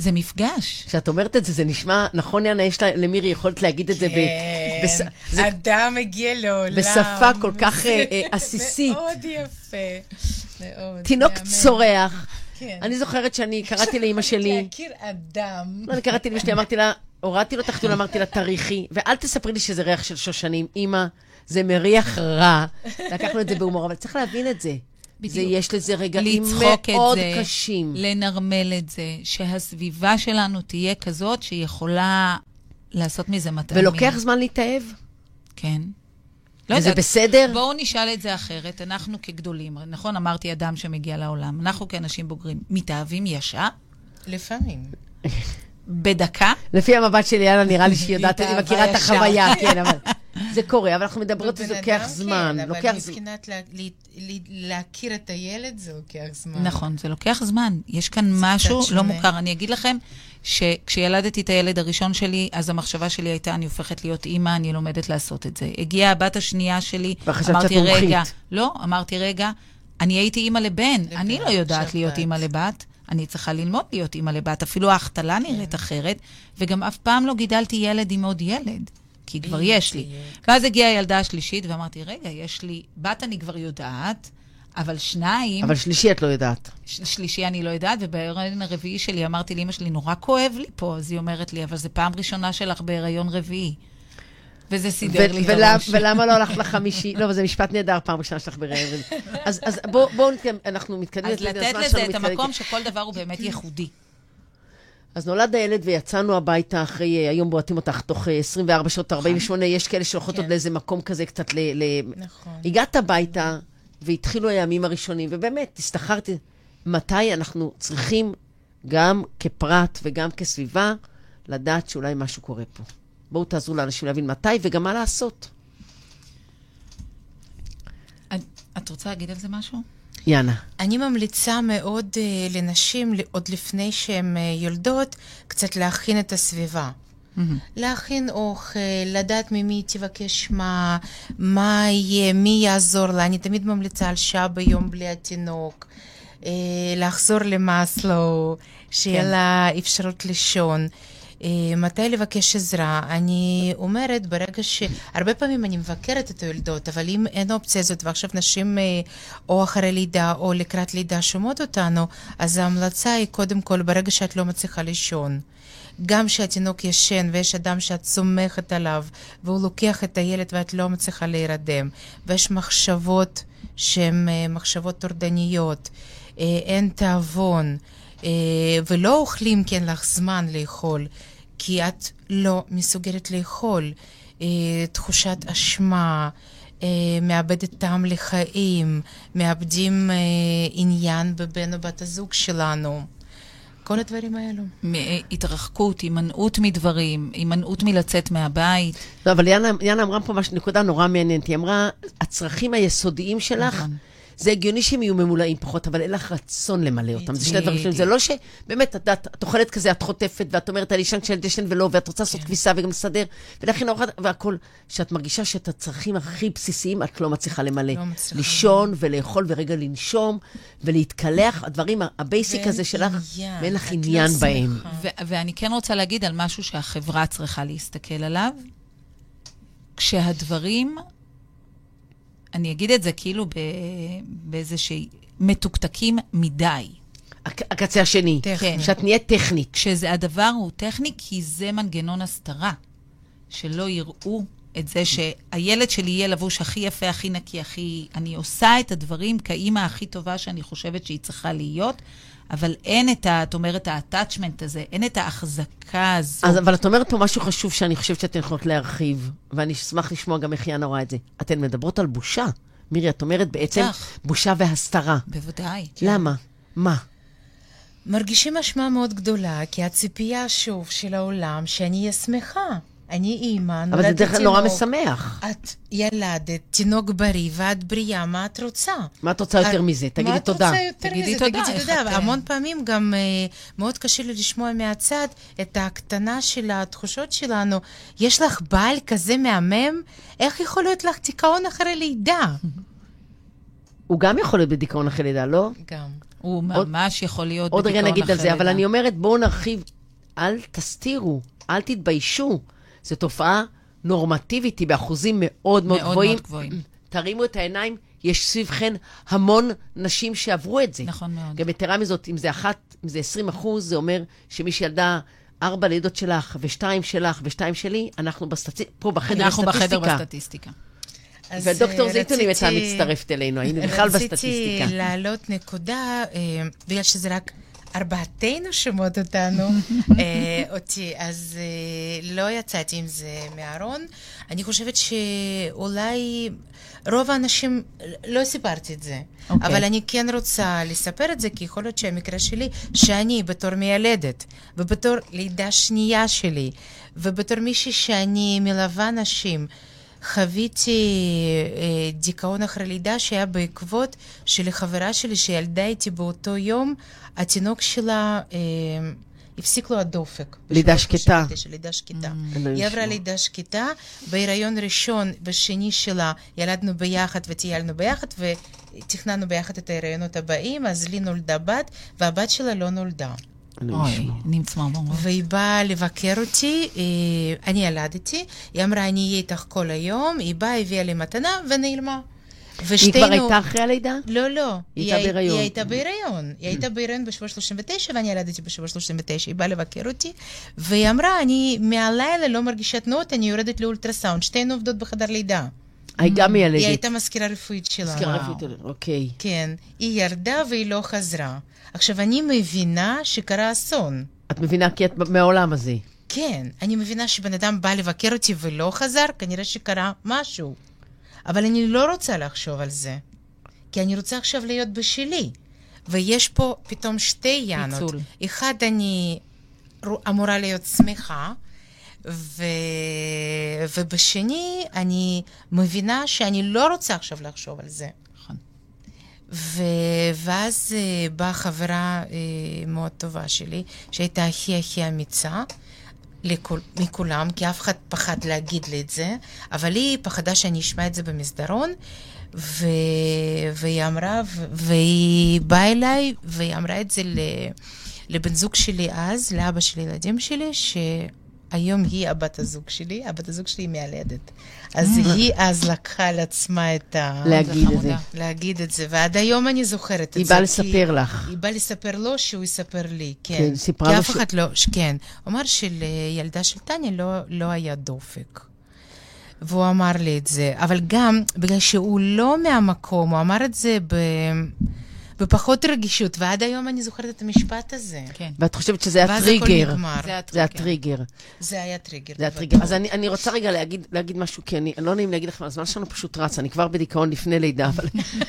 Speaker 3: זה מפגש.
Speaker 1: כשאת אומרת את זה, זה נשמע, נכון, יאנה, יש למירי יכולת להגיד את זה
Speaker 2: כן, בס... זה... אדם הגיע לעולם.
Speaker 1: בשפה כל כך אה, אה, עסיסית.
Speaker 2: מאוד יפה. מאוד.
Speaker 1: תינוק צורח. כן. אני זוכרת שאני קראתי לאימא שלי...
Speaker 2: להכיר אדם.
Speaker 1: לא, אני קראתי לאימא שלי, אמרתי לה, הורדתי לו תחתון, אמרתי לה, תריחי, ואל תספרי לי שזה ריח של שושנים. אימא, זה מריח רע. לקחנו את זה בהומור, אבל צריך להבין את זה. בדיוק. זה, יש לזה רגעים מאוד זה, קשים.
Speaker 3: לנרמל את זה, שהסביבה שלנו תהיה כזאת שיכולה לעשות מזה מטעמים.
Speaker 1: ולוקח זמן להתאהב.
Speaker 3: כן.
Speaker 1: לא וזה יודעת, בסדר?
Speaker 3: בואו נשאל את זה אחרת. אנחנו כגדולים, נכון, אמרתי אדם שמגיע לעולם, אנחנו כאנשים בוגרים, מתאהבים ישר?
Speaker 2: לפעמים.
Speaker 3: בדקה?
Speaker 1: לפי המבט שלי, יאללה, נראה לי שהיא יודעת, אני מכירה את החוויה, כן, אבל... זה קורה, אבל אנחנו מדברות שזה לוקח זמן.
Speaker 2: כן, אבל מבחינת להכיר את הילד זה לוקח זמן.
Speaker 3: נכון, זה לוקח זמן. יש כאן משהו לא מוכר. אני אגיד לכם שכשילדתי את הילד הראשון שלי, אז המחשבה שלי הייתה, אני הופכת להיות אימא, אני לומדת לעשות את זה. הגיעה הבת השנייה שלי, אמרתי, רגע, לא, אמרתי, רגע, אני הייתי אימא לבן, אני לא יודעת להיות אימא לבת. אני צריכה ללמוד להיות אימא לבת. אפילו ההחתלה נראית אחרת, וגם אף פעם לא גידלתי ילד עם עוד ילד. כי כבר יש לי. ואז הגיעה הילדה השלישית, ואמרתי, רגע, יש לי, בת אני כבר יודעת, אבל שניים...
Speaker 1: אבל שלישי את לא יודעת.
Speaker 3: ש- שלישי אני לא יודעת, ובהיריון הרביעי שלי אמרתי לאמא שלי, נורא כואב לי פה, אז היא אומרת לי, אבל זו פעם ראשונה שלך בהיריון רביעי. וזה סידר לי את הראש.
Speaker 1: ולמה לא הלכת לחמישי? לא, אבל זה משפט נהדר, פעם ראשונה שלך בראיון. אז אז בואו נתקדם, אנחנו מתקדמים.
Speaker 3: אז לתת לזה את. המקום שכל דבר הוא באמת ייחודי.
Speaker 1: אז נולד הילד ויצאנו הביתה אחרי, אה, היום בועטים אותך תוך אה, 24 שעות, 48, יש כאלה שהולכות עוד
Speaker 2: כן.
Speaker 1: לאיזה מקום כזה קצת ל... ל-
Speaker 2: נכון.
Speaker 1: הגעת הביתה, והתחילו הימים הראשונים, ובאמת, הסתחררתי, מתי אנחנו צריכים, גם כפרט וגם כסביבה, לדעת שאולי משהו קורה פה. בואו תעזרו לאנשים להבין מתי וגם מה לעשות.
Speaker 3: את- את רוצה להגיד על זה משהו?
Speaker 1: יאנה.
Speaker 2: אני ממליצה מאוד uh, לנשים, עוד לפני שהן uh, יולדות, קצת להכין את הסביבה. להכין אוכל, לדעת ממי תבקש מה, מה יהיה, מי יעזור לה. אני תמיד ממליצה על שעה ביום בלי התינוק. אה, לחזור למאסלו, שיהיה
Speaker 3: כן.
Speaker 2: לה אפשרות לישון. אה, מתי לבקש עזרה? אני אומרת, ברגע ש... הרבה פעמים אני מבקרת את היולדות, אבל אם אין אופציה הזאת, ועכשיו נשים אה, או אחרי לידה או לקראת לידה שומעות אותנו, אז ההמלצה היא קודם כל, ברגע שאת לא מצליחה לישון. גם שהתינוק ישן ויש אדם שאת סומכת עליו והוא לוקח את הילד ואת לא מצליחה להירדם ויש מחשבות שהן אה, מחשבות טורדניות, אין תיאבון ולא אוכלים כי אין לך זמן לאכול כי את לא מסוגלת לאכול, אה, תחושת אשמה, אה, מאבדת טעם לחיים, מאבדים אה, עניין בבן או בת הזוג שלנו. כל הדברים האלו.
Speaker 3: התרחקות, הימנעות מדברים, הימנעות מלצאת מהבית.
Speaker 1: לא, אבל יאנה, יאנה אמרה פה משהו, נקודה נורא מעניינת. היא אמרה, הצרכים היסודיים שלך,
Speaker 3: נכון.
Speaker 1: זה הגיוני שהם יהיו ממולאים פחות, אבל אין לך רצון למלא אותם. זה שני דברים שונים. זה. לא שבאמת, את אוכלת כזה, את חוטפת, ואת אומרת, אני ישן כשילד ישן ולא, ואת רוצה לעשות כביסה וגם לסדר, ולהכין ארוחת, והכול. שאת מרגישה שאת הצרכים הכי בסיסיים, את לא מצליחה למלא.
Speaker 2: לא מצליחה.
Speaker 1: לישון ולאכול ורגע לנשום, ולהתקלח, הדברים, ה
Speaker 2: basic
Speaker 1: הזה שלך, ואין לך
Speaker 2: לא
Speaker 1: עניין בהם.
Speaker 3: ואני כן רוצה להגיד על משהו שהחברה צריכה להסתכל עליו. כשהדברים, אני אגיד את זה כאילו ב- באיזושהי, מתוקתקים מדי.
Speaker 1: הק- הקצה השני.
Speaker 2: טכני.
Speaker 1: שאת נהיית טכנית.
Speaker 3: כשזה הדבר הוא טכני, כי זה מנגנון הסתרה. שלא יראו את זה שהילד שלי יהיה לבוש הכי יפה, הכי נקי, הכי... אני עושה את הדברים כאימא הכי טובה שאני חושבת שהיא צריכה להיות, אבל אין את ה... את אומרת, ה-attachment הזה, אין את ההחזקה הזו.
Speaker 1: אז, אבל את אומרת פה משהו חשוב שאני חושבת שאתן יכולות להרחיב, ואני אשמח לשמוע גם איך יאנה רואה את זה. אתן מדברות על בושה. מירי, את אומרת בעצם
Speaker 3: בטח.
Speaker 1: בושה והסתרה.
Speaker 3: בוודאי.
Speaker 1: למה? מה?
Speaker 2: מרגישים אשמה מאוד גדולה, כי הציפייה שוב של העולם שאני אהיה שמחה. אני אימא,
Speaker 1: אבל זה
Speaker 2: נולדתי
Speaker 1: דרך כלל נורא
Speaker 2: תינוק,
Speaker 1: משמח.
Speaker 2: את ילדת, תינוק בריא ואת בריאה, מה את רוצה?
Speaker 1: מה את רוצה יותר
Speaker 2: את-
Speaker 1: מזה? תגידי
Speaker 2: מה את
Speaker 1: תודה.
Speaker 2: רוצה יותר
Speaker 3: תגידי
Speaker 2: מזה?
Speaker 3: תודה,
Speaker 2: תגידי
Speaker 3: איך
Speaker 2: תודה.
Speaker 3: את, אה,
Speaker 2: המון פעמים גם אה, מאוד קשה לי לשמוע מהצד את ההקטנה של התחושות שלנו. יש לך בעל כזה מהמם? איך יכול להיות לך דיכאון אחרי לידה?
Speaker 1: הוא גם יכול להיות בדיכאון אחרי לידה, לא?
Speaker 2: גם.
Speaker 3: הוא
Speaker 1: עוד-
Speaker 3: ממש יכול להיות
Speaker 1: עוד רגע
Speaker 3: בדיכאון
Speaker 1: נגיד על
Speaker 3: אחרי
Speaker 1: זה, אבל
Speaker 3: לידה.
Speaker 1: אני אומרת, בואו נרחיב. אל תסתירו, אל תתביישו. זו תופעה נורמטיבית, היא באחוזים מאוד מאוד
Speaker 3: מאוד
Speaker 1: גבוהים.
Speaker 3: מאוד גבוהים.
Speaker 1: תרימו את העיניים, יש סביבכן המון נשים שעברו את זה.
Speaker 3: נכון מאוד.
Speaker 1: גם יתרה מזאת, אם זה אחת, אם זה 20 אחוז, זה אומר שמי שילדה ארבע לידות שלך, ושתיים שלך, ושתיים שלי, אנחנו בסטטיסטיקה, פה בחדר
Speaker 3: אנחנו בחדר
Speaker 1: בסטטיסטיקה.
Speaker 3: בסטטיסטיקה.
Speaker 2: אז,
Speaker 1: ודוקטור
Speaker 2: אה,
Speaker 1: זיתונים הייתה
Speaker 2: רציתי-
Speaker 1: מצטרפת אלינו, היינו בכלל בסטטיסטיקה.
Speaker 2: רציתי להעלות נקודה, אה, בגלל שזה רק ארבעתנו שומעות אותנו, אה, אותי, אז אה, לא יצאתי עם זה מהארון. אני חושבת שאולי רוב האנשים, לא סיפרתי את זה,
Speaker 3: אוקיי.
Speaker 2: אבל אני כן רוצה לספר את זה, כי יכול להיות שהמקרה שלי, שאני בתור מיילדת, ובתור לידה שנייה שלי, ובתור מישהי שאני מלווה נשים, חוויתי אה, דיכאון אחרי לידה שהיה בעקבות שלחברה שלי שילדה איתי באותו יום, התינוק שלה אה, הפסיק לו הדופק.
Speaker 1: לידה שקטה.
Speaker 2: לידה שקטה.
Speaker 1: אלוהים
Speaker 2: היא עברה. לידה שקטה, בהיריון ראשון ושני שלה ילדנו ביחד וטיילנו ביחד ותכננו ביחד את ההיריונות הבאים, אז לי נולדה בת והבת שלה לא נולדה.
Speaker 3: אוי, נמצמר בראש.
Speaker 2: והיא באה לבקר אותי, אה, אני ילדתי, היא אמרה, אני אהיה איתך כל היום, היא באה, הביאה לי מתנה ונעלמה.
Speaker 1: ושתינו... היא כבר הייתה אחרי הלידה?
Speaker 2: לא, לא.
Speaker 1: היא הייתה בהיריון.
Speaker 2: היא הייתה בהיריון. היא הייתה בהיריון בשבוע 39, ואני ילדתי בשבוע 39. היא באה לבקר אותי, והיא אמרה, אני מהלילה לא מרגישה תנועות, אני יורדת לאולטרסאונד. שתינו עובדות בחדר לידה.
Speaker 1: היא גם מיילדת.
Speaker 2: היא הייתה מזכירה רפואית שלה.
Speaker 1: מזכירה רפואית, אוקיי.
Speaker 2: כן. היא ירדה והיא לא חזרה. עכשיו, אני מבינה שקרה אסון.
Speaker 1: את מבינה כי את מהעולם הזה.
Speaker 2: כן, אני מבינה שבן אדם בא לבקר אותי ולא חזר, כנראה שקרה משהו. אבל אני לא רוצה לחשוב על זה, כי אני רוצה עכשיו להיות בשלי. ויש פה פתאום שתי יאנות. פיצול. אחד, אני אמורה להיות שמחה, ו... ובשני, אני מבינה שאני לא רוצה עכשיו לחשוב על זה. נכון. ו... ואז uh, באה חברה uh, מאוד טובה שלי, שהייתה הכי הכי אמיצה. לכול, מכולם, כי אף אחד פחד להגיד לי את זה, אבל היא פחדה שאני אשמע את זה במסדרון, ו... והיא אמרה, ו... והיא באה אליי, והיא אמרה את זה ל... לבן זוג שלי אז, לאבא של הילדים שלי, ש... היום היא הבת הזוג שלי, הבת הזוג שלי היא מיילדת. אז mm. היא אז לקחה על עצמה את ה...
Speaker 1: להגיד את זה.
Speaker 2: להגיד את זה, ועד היום אני זוכרת את זה.
Speaker 1: היא באה לספר לך.
Speaker 2: היא באה לספר לו שהוא יספר לי, כן.
Speaker 1: כן, סיפרה לו
Speaker 2: ש... כי אף אחד לא, כן. הוא אמר שלילדה של טניה לא, לא היה דופק. והוא אמר לי את זה, אבל גם בגלל שהוא לא מהמקום, הוא אמר את זה ב... בפחות רגישות, ועד היום אני זוכרת את המשפט הזה.
Speaker 1: כן. ואת חושבת שזה היה טריגר.
Speaker 2: זה
Speaker 1: הטריגר.
Speaker 2: זה היה טריגר.
Speaker 1: זה היה טריגר. אז אני, אני רוצה רגע להגיד, להגיד משהו, כי אני, לא נעים להגיד לכם, הזמן שלנו פשוט רץ, אני כבר בדיכאון לפני לידה, אבל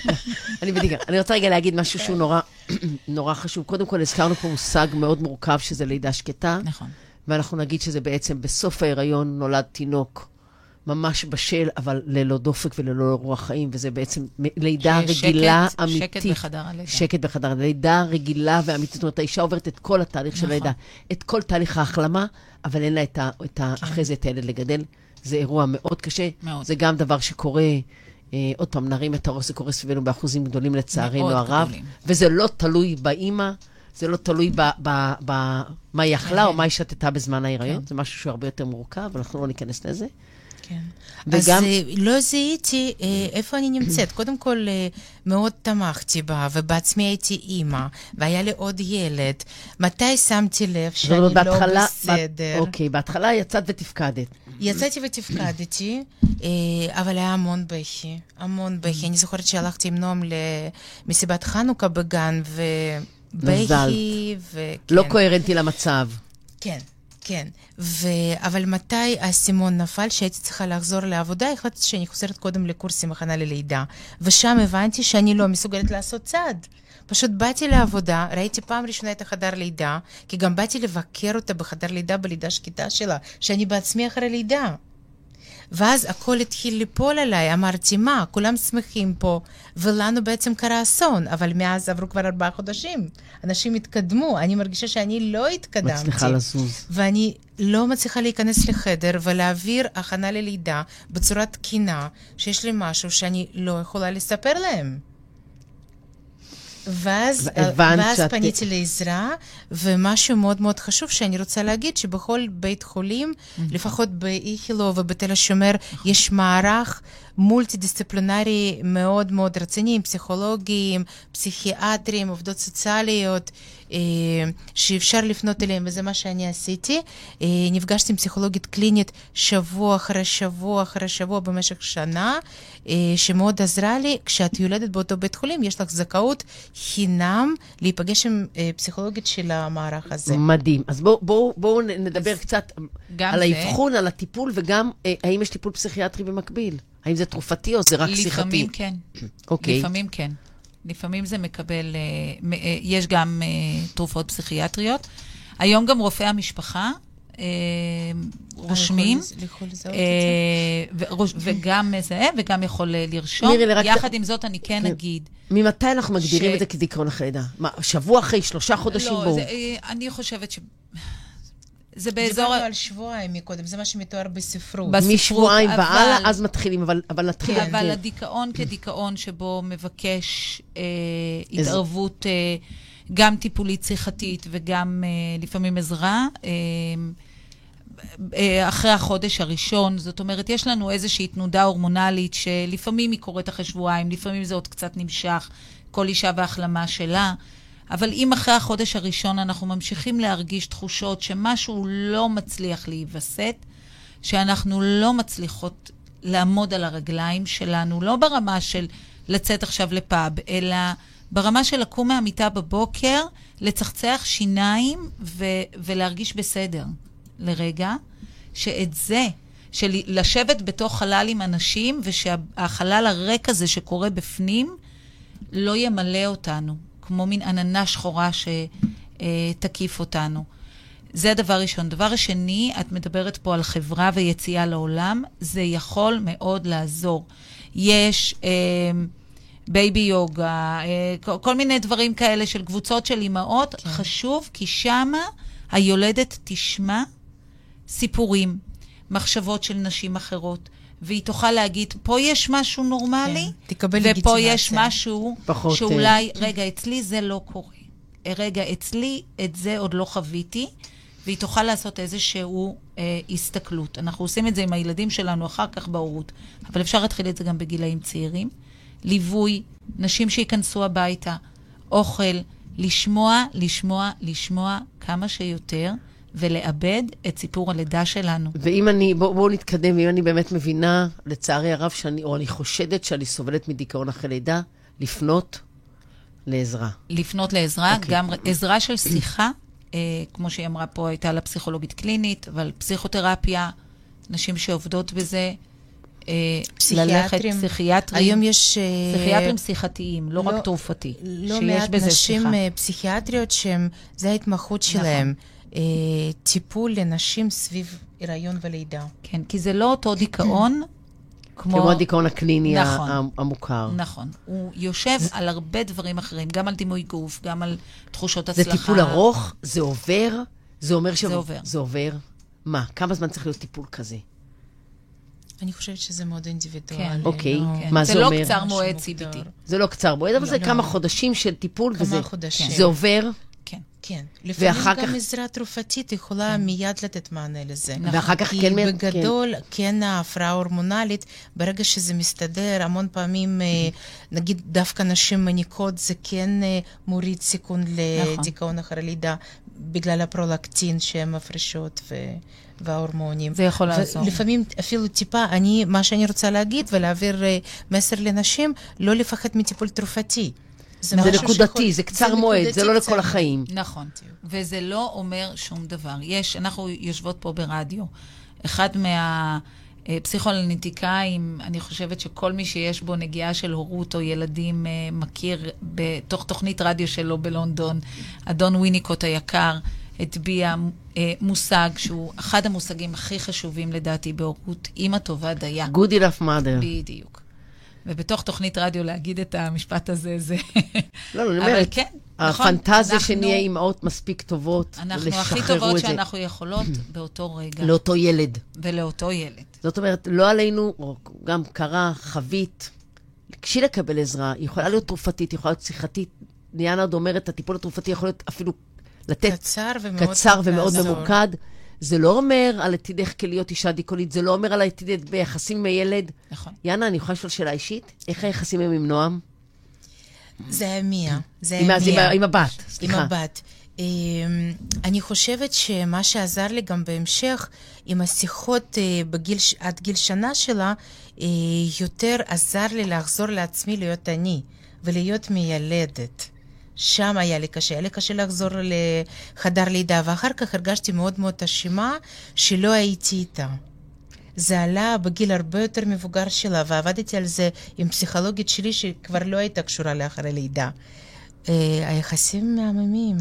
Speaker 1: אני בדיכאון. אני רוצה רגע להגיד משהו שהוא נורא, נורא חשוב. קודם כל, הזכרנו פה מושג מאוד מורכב, שזה לידה שקטה.
Speaker 3: נכון.
Speaker 1: ואנחנו נגיד שזה בעצם בסוף ההיריון נולד תינוק. ממש בשל, אבל ללא דופק וללא רוח חיים, וזה בעצם לידה שקט, רגילה, שקט אמיתית.
Speaker 3: שקט בחדר הלידה.
Speaker 1: שקט בחדר הלידה. לידה רגילה ואמיתית. זאת אומרת, האישה עוברת את כל התהליך נכון. של הלידה, את כל תהליך ההחלמה, אבל אין לה את ה, את ה, כן. אחרי זה את הילד לגדל. זה אירוע מאוד קשה. מאוד. זה גם דבר שקורה, אה, עוד פעם, נרים את הראש, זה קורה סביבנו באחוזים גדולים לצערנו הרב. גדולים. וזה לא תלוי באימא. זה לא תלוי במה היא אכלה או מה היא שתתה בזמן ההיריון, כן. זה משהו שהוא הרבה יותר מורכב, אנחנו לא ניכנס לזה.
Speaker 2: כן. וגם... אז אה, לא זיהיתי אה, איפה אני נמצאת. קודם כל, אה, מאוד תמכתי בה, ובעצמי הייתי אימא, והיה לי עוד ילד. מתי שמתי לב שאני לא בהתחלה, בסדר?
Speaker 1: אוקיי, בהתחלה יצאת ותפקדת.
Speaker 2: יצאתי ותפקדתי, אבל היה המון בכי, המון בכי. אני זוכרת שהלכתי עם נועם למסיבת חנוכה בגן, ובכי, וכן.
Speaker 1: לא קוהרנטי למצב.
Speaker 2: כן. כן, ו... אבל מתי האסימון נפל שהייתי צריכה לחזור לעבודה, החלטתי שאני חוזרת קודם לקורסים הכנה ללידה. ושם הבנתי שאני לא מסוגלת לעשות צעד. פשוט באתי לעבודה, ראיתי פעם ראשונה את החדר לידה, כי גם באתי לבקר אותה בחדר לידה, בלידה שקטה שלה, שאני בעצמי אחרי לידה. ואז הכל התחיל ליפול עליי, אמרתי, מה, כולם שמחים פה, ולנו בעצם קרה אסון, אבל מאז עברו כבר ארבעה חודשים. אנשים התקדמו, אני מרגישה שאני לא התקדמתי.
Speaker 1: מצליחה לזוז.
Speaker 2: ואני לא מצליחה להיכנס לחדר ולהעביר הכנה ללידה בצורה תקינה, שיש לי משהו שאני לא יכולה לספר להם. ואז, ואז שאת... פניתי לעזרה, ומשהו מאוד מאוד חשוב שאני רוצה להגיד, שבכל בית חולים, mm-hmm. לפחות באיכילו ובתל השומר, יש מערך מולטי-דיסציפלינרי מאוד מאוד רציני, עם פסיכולוגים, פסיכיאטרים, עובדות סוציאליות, שאפשר לפנות אליהם, וזה מה שאני עשיתי. נפגשתי עם פסיכולוגית קלינית שבוע אחרי שבוע אחרי שבוע במשך שנה, שמאוד עזרה לי. כשאת יולדת באותו בית חולים, יש לך זכאות חינם להיפגש עם פסיכולוגית של המערך הזה.
Speaker 1: מדהים. אז בואו בוא, בוא נדבר אז קצת על האבחון, על הטיפול, וגם האם יש טיפול פסיכיאטרי במקביל. האם זה תרופתי או זה רק שיחתי?
Speaker 3: לפעמים כן.
Speaker 1: אוקיי.
Speaker 3: לפעמים כן. לפעמים זה מקבל, אה, אה, יש גם אה, תרופות פסיכיאטריות. היום גם רופאי המשפחה רושמים, וגם מזהה וגם יכול לרשום. יחד עם זאת, אני כן, כן אגיד...
Speaker 1: ממתי אנחנו מגדירים את זה כדיכאון אחרי לידה? מה, שבוע אחרי, שלושה חודשים?
Speaker 3: לא, אני חושבת ש... זה באזור...
Speaker 2: דיברנו על שבועיים מקודם, זה מה שמתואר בספרות.
Speaker 1: משבועיים והלאה, אז מתחילים, אבל, אבל נתחיל...
Speaker 3: כן, אבל הדיכאון כדיכאון שבו מבקש אה, התערבות אה, גם טיפולית שיחתית וגם uh, לפעמים עזרה. Uh, אחרי החודש הראשון, זאת אומרת, יש לנו איזושהי תנודה הורמונלית שלפעמים היא קורית אחרי שבועיים, לפעמים זה עוד קצת נמשך, כל אישה והחלמה שלה. אבל אם אחרי החודש הראשון אנחנו ממשיכים להרגיש תחושות שמשהו לא מצליח להיווסת, שאנחנו לא מצליחות לעמוד על הרגליים שלנו, לא ברמה של לצאת עכשיו לפאב, אלא ברמה של לקום מהמיטה בבוקר, לצחצח שיניים ו- ולהרגיש בסדר לרגע, שאת זה, של לשבת בתוך חלל עם אנשים, ושהחלל הריק הזה שקורה בפנים, לא ימלא אותנו, כמו מין עננה שחורה שתקיף אותנו. זה הדבר ראשון. דבר שני, את מדברת פה על חברה ויציאה לעולם, זה יכול מאוד לעזור. יש אה, baby yoga, אה, כל, כל מיני דברים כאלה של קבוצות של אימהות. כן. חשוב, כי שמה היולדת תשמע סיפורים, מחשבות של נשים אחרות. והיא תוכל להגיד, פה יש משהו נורמלי, כן,
Speaker 2: תקבל לגיטימציה.
Speaker 3: ופה יש משהו פחות, שאולי, כן. רגע, אצלי זה לא קורה. רגע, אצלי את זה עוד לא חוויתי, והיא תוכל לעשות איזושהי אה, הסתכלות. אנחנו עושים את זה עם הילדים שלנו אחר כך בהורות, אבל אפשר להתחיל את זה גם בגילאים צעירים. ליווי, נשים שייכנסו הביתה, אוכל, לשמוע, לשמוע, לשמוע כמה שיותר. ולאבד את סיפור הלידה שלנו.
Speaker 1: ואם אני, בואו בוא נתקדם, ואם אני באמת מבינה, לצערי הרב, שאני, או אני חושדת שאני סובלת מדיכאון אחרי לידה, לפנות לעזרה.
Speaker 3: לפנות לעזרה, okay. אוקיי. גם עזרה של שיחה, אה, כמו שהיא אמרה פה, הייתה לה פסיכולוגית קלינית, אבל פסיכותרפיה, נשים שעובדות בזה.
Speaker 2: אה, פסיכיאטרים.
Speaker 3: פסיכיאטרים.
Speaker 2: היום יש...
Speaker 3: אה, פסיכיאטרים שיחתיים, לא, לא רק תרופתי.
Speaker 2: לא מעט נשים שיחה. אה, פסיכיאטריות שזה ההתמחות נכון. אה, טיפול לנשים סביב הריון ולידה.
Speaker 3: כן, כי זה לא אותו דיכאון
Speaker 1: כמו... כמו הדיכאון הקליני נכון, המוכר.
Speaker 3: נכון. הוא יושב על הרבה דברים אחרים, גם על דימוי גוף, גם על תחושות הצלחה.
Speaker 1: זה טיפול ארוך? זה עובר? זה אומר ש...
Speaker 3: זה עובר.
Speaker 1: זה עובר? מה? כמה זמן צריך להיות טיפול כזה?
Speaker 2: אני חושבת שזה מאוד אינדיבידואלי.
Speaker 1: כן. אוקיי, לא... כן. מה זה,
Speaker 3: זה
Speaker 1: לא
Speaker 3: אומר? זה לא קצר מועד CBT.
Speaker 1: זה לא קצר מועד, אבל לא, זה לא. כמה חודשים של טיפול, כמה וזה... חודשים. זה עובר?
Speaker 2: כן, לפעמים גם כך... עזרה תרופתית יכולה כן. מיד לתת מענה לזה.
Speaker 1: נכון. ואחר כך
Speaker 2: כן... כי בגדול, כן, כן ההפרעה ההורמונלית, ברגע שזה מסתדר, המון פעמים, אה, נגיד דווקא נשים מניקות, זה כן אה, מוריד סיכון נכון. לדיכאון אחרי לידה, בגלל הפרולקטין שהן מפרישות. ו... וההורמונים.
Speaker 3: זה יכול לעזור.
Speaker 2: לפעמים אפילו טיפה, אני, מה שאני רוצה להגיד ולהעביר אה, מסר לנשים, לא לפחד מטיפול תרופתי.
Speaker 1: זה, זה נקודתי, שיכול... זה קצר זה מועד, זה לא לכל החיים.
Speaker 3: נכון, וזה לא אומר שום דבר. יש, אנחנו יושבות פה ברדיו. אחד מה... פסיכואנליטיקאים, אני חושבת שכל מי שיש בו נגיעה של הורות או ילדים אה, מכיר בתוך תוכנית רדיו שלו בלונדון, אדון ויניקוט היקר הטביע אה, מושג שהוא אחד המושגים הכי חשובים לדעתי בהורות, אימא טובה דייה.
Speaker 1: Good enough mother.
Speaker 3: בדיוק. ובתוך תוכנית רדיו להגיד את המשפט הזה, זה...
Speaker 1: לא, לא, אני אומרת, כן, נכון. הפנטזיה אנחנו, שנהיה אימהות מספיק טובות,
Speaker 3: אנחנו הכי טובות שאנחנו יכולות באותו רגע.
Speaker 1: לאותו ילד.
Speaker 3: ולאותו ילד.
Speaker 1: זאת אומרת, לא עלינו, או גם קרה, חבית, כשהיא לקבל עזרה, היא יכולה להיות תרופתית, היא יכולה להיות שיחתית. ניאנה עוד אומרת, הטיפול התרופתי יכול להיות אפילו לתת...
Speaker 2: קצר ומאוד,
Speaker 1: קצר ומאוד ממוקד. זה לא אומר על עתידך כלהיות אישה דיכאונית, זה לא אומר על עתידך ביחסים עם הילד.
Speaker 3: נכון.
Speaker 1: יאנה, אני יכולה לשאול שאלה אישית? איך היחסים הם עם נועם?
Speaker 2: זה מיה. זה היה
Speaker 1: מיה. עם הבת, סליחה.
Speaker 2: עם הבת. אמ, אני חושבת שמה שעזר לי גם בהמשך, עם השיחות אה, בגיל, עד גיל שנה שלה, אה, יותר עזר לי לחזור לעצמי להיות אני ולהיות מיילדת. שם היה לי קשה, היה לי קשה לחזור לחדר לידה, ואחר כך הרגשתי מאוד מאוד אשמה שלא הייתי איתה. זה עלה בגיל הרבה יותר מבוגר שלה, ועבדתי על זה עם פסיכולוגית שלי שכבר לא הייתה קשורה לאחרי לידה. אה, היחסים מהממים,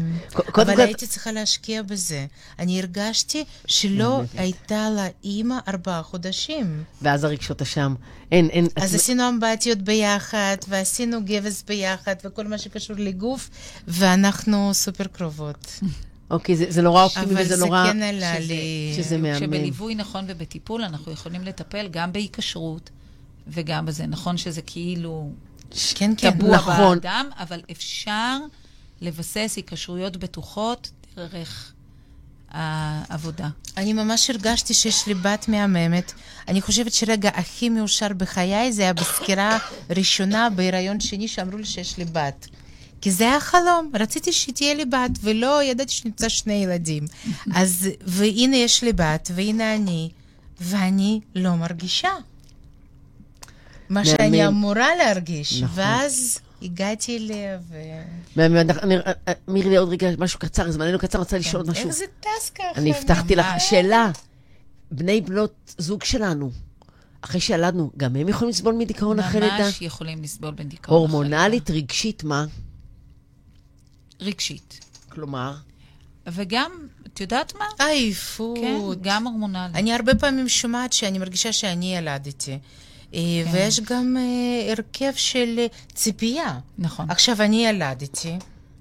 Speaker 2: אבל הייתי צריכה להשקיע בזה. אני הרגשתי שלא הייתה לה אימא ארבעה חודשים.
Speaker 1: ואז הרגשות אשם. אין, אין...
Speaker 2: אז עשינו אמבטיות ביחד, ועשינו גבס ביחד, וכל מה שקשור לגוף, ואנחנו סופר קרובות.
Speaker 1: אוקיי, זה, זה נורא אופטימי וזה נורא...
Speaker 2: אבל זה כן עלה לי...
Speaker 1: שזה מהמם.
Speaker 3: שבליווי נכון ובטיפול אנחנו יכולים לטפל גם בהיקשרות וגם בזה. נכון שזה כאילו...
Speaker 2: כן, כן,
Speaker 3: טבוע נכון. באדם, אבל אפשר לבסס היקשרויות בטוחות דרך העבודה.
Speaker 2: אני ממש הרגשתי שיש לי בת מהממת. אני חושבת שרגע הכי מאושר בחיי זה היה בסקירה ראשונה בהיריון שני שאמרו לי שיש לי בת. כי זה היה חלום, רציתי שתהיה לי בת, ולא ידעתי שנמצא שני ילדים. אז, והנה יש לי בת, והנה אני, ואני לא מרגישה. מה שאני אמורה להרגיש. נכון. ואז הגעתי אליה ו...
Speaker 1: מירי, עוד רגע, משהו קצר, זמננו קצר, רוצה לשאול משהו.
Speaker 2: איך זה טס ככה?
Speaker 1: אני הבטחתי לך שאלה. בני בנות זוג שלנו, אחרי שילדנו, גם הם יכולים לסבול מדיכאון אחרי לידה?
Speaker 3: ממש יכולים לסבול מדיכאון אחרי
Speaker 1: לידה. הורמונלית, רגשית, מה?
Speaker 3: רגשית.
Speaker 1: כלומר?
Speaker 3: וגם, את יודעת מה?
Speaker 2: עייפות.
Speaker 3: כן, גם הורמונלית.
Speaker 2: אני הרבה פעמים שומעת שאני מרגישה שאני ילדתי. אה, כן. ויש גם uh, הרכב של ציפייה.
Speaker 3: נכון.
Speaker 2: עכשיו, אני ילדתי,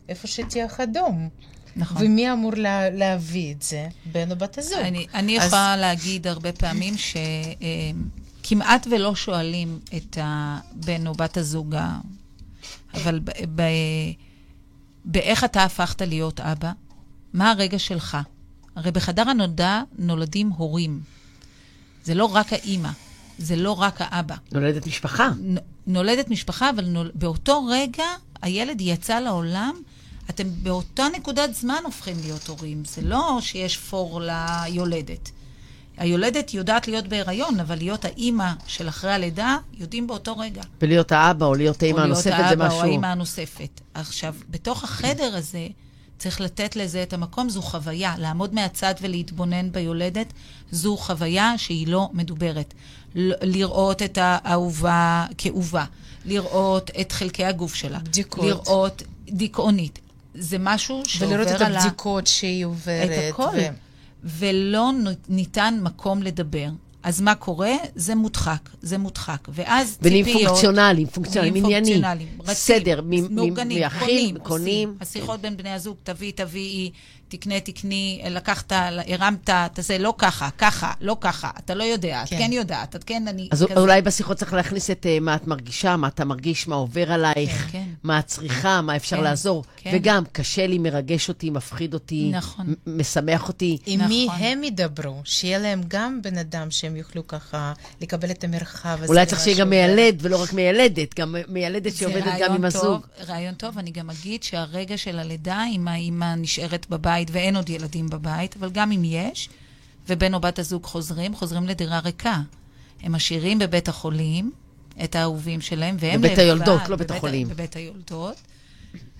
Speaker 2: איפה שתיח אדום. נכון. ומי אמור לה, להביא את זה? בן או בת הזוג.
Speaker 3: אני, אני אז... יכולה להגיד הרבה פעמים שכמעט ולא שואלים את הבן או בת הזוג, אבל ב, ב, באיך אתה הפכת להיות אבא, מה הרגע שלך. הרי בחדר הנודע נולדים הורים. זה לא רק האימא. זה לא רק האבא.
Speaker 1: נולדת משפחה. נ,
Speaker 3: נולדת משפחה, אבל נול, באותו רגע הילד יצא לעולם, אתם באותה נקודת זמן הופכים להיות הורים. זה לא שיש פור ליולדת. היולדת יודעת להיות בהיריון, אבל להיות האימא של אחרי הלידה, יודעים באותו רגע.
Speaker 1: ולהיות האבא או להיות האימא הנוספת זה משהו... או להיות
Speaker 3: האבא או האימא הנוספת. עכשיו, בתוך החדר הזה, צריך לתת לזה את המקום, זו חוויה. לעמוד מהצד ולהתבונן ביולדת, זו חוויה שהיא לא מדוברת. לראות את האהובה כאובה, לראות את חלקי הגוף שלה.
Speaker 2: בדיקות.
Speaker 3: לראות דיכאונית. זה משהו שעובר על ה...
Speaker 2: ולראות את הבדיקות שהיא עוברת.
Speaker 3: את הכל. ו... ולא ניתן מקום לדבר. אז מה קורה? זה מודחק, זה מודחק. ואז
Speaker 1: ציפיות... ונהיים פונקציונליים, פונקציונליים, עניינים. סדר,
Speaker 3: מאורגנים, קונים, קונים. השיחות בין בני הזוג, תביאי, תביאי, תקנה, תקני, לקחת, הרמת, תעשה, לא ככה, ככה, לא ככה, אתה לא יודע, כן. את כן יודעת, את כן, אני...
Speaker 1: אז כזה... אולי בשיחות צריך להכניס את uh, מה את מרגישה, מה אתה מרגיש, מה עובר עלייך, כן, כן. מה את צריכה, מה אפשר כן, לעזור. כן. וגם, קשה לי, מרגש אותי, מפחיד אותי, נכון. משמח אותי.
Speaker 2: עם נכון. מי הם ידברו, שיהיה להם גם בן אדם שהם יוכלו ככה לקבל את המרחב הזה.
Speaker 1: אולי צריך שיהיה גם מיילד, ולא רק מיילדת, גם מיילדת שעובדת גם עם הזוג.
Speaker 3: רעיון טוב, אני גם אגיד שהרגע של הלידה, אם האימא נשארת בבית, בבית ואין עוד ילדים בבית, אבל גם אם יש, ובן או בת הזוג חוזרים, חוזרים לדירה ריקה. הם משאירים בבית החולים את האהובים שלהם, והם
Speaker 1: לבד. בבית היולדות, לא בית החולים.
Speaker 3: בבית היולדות.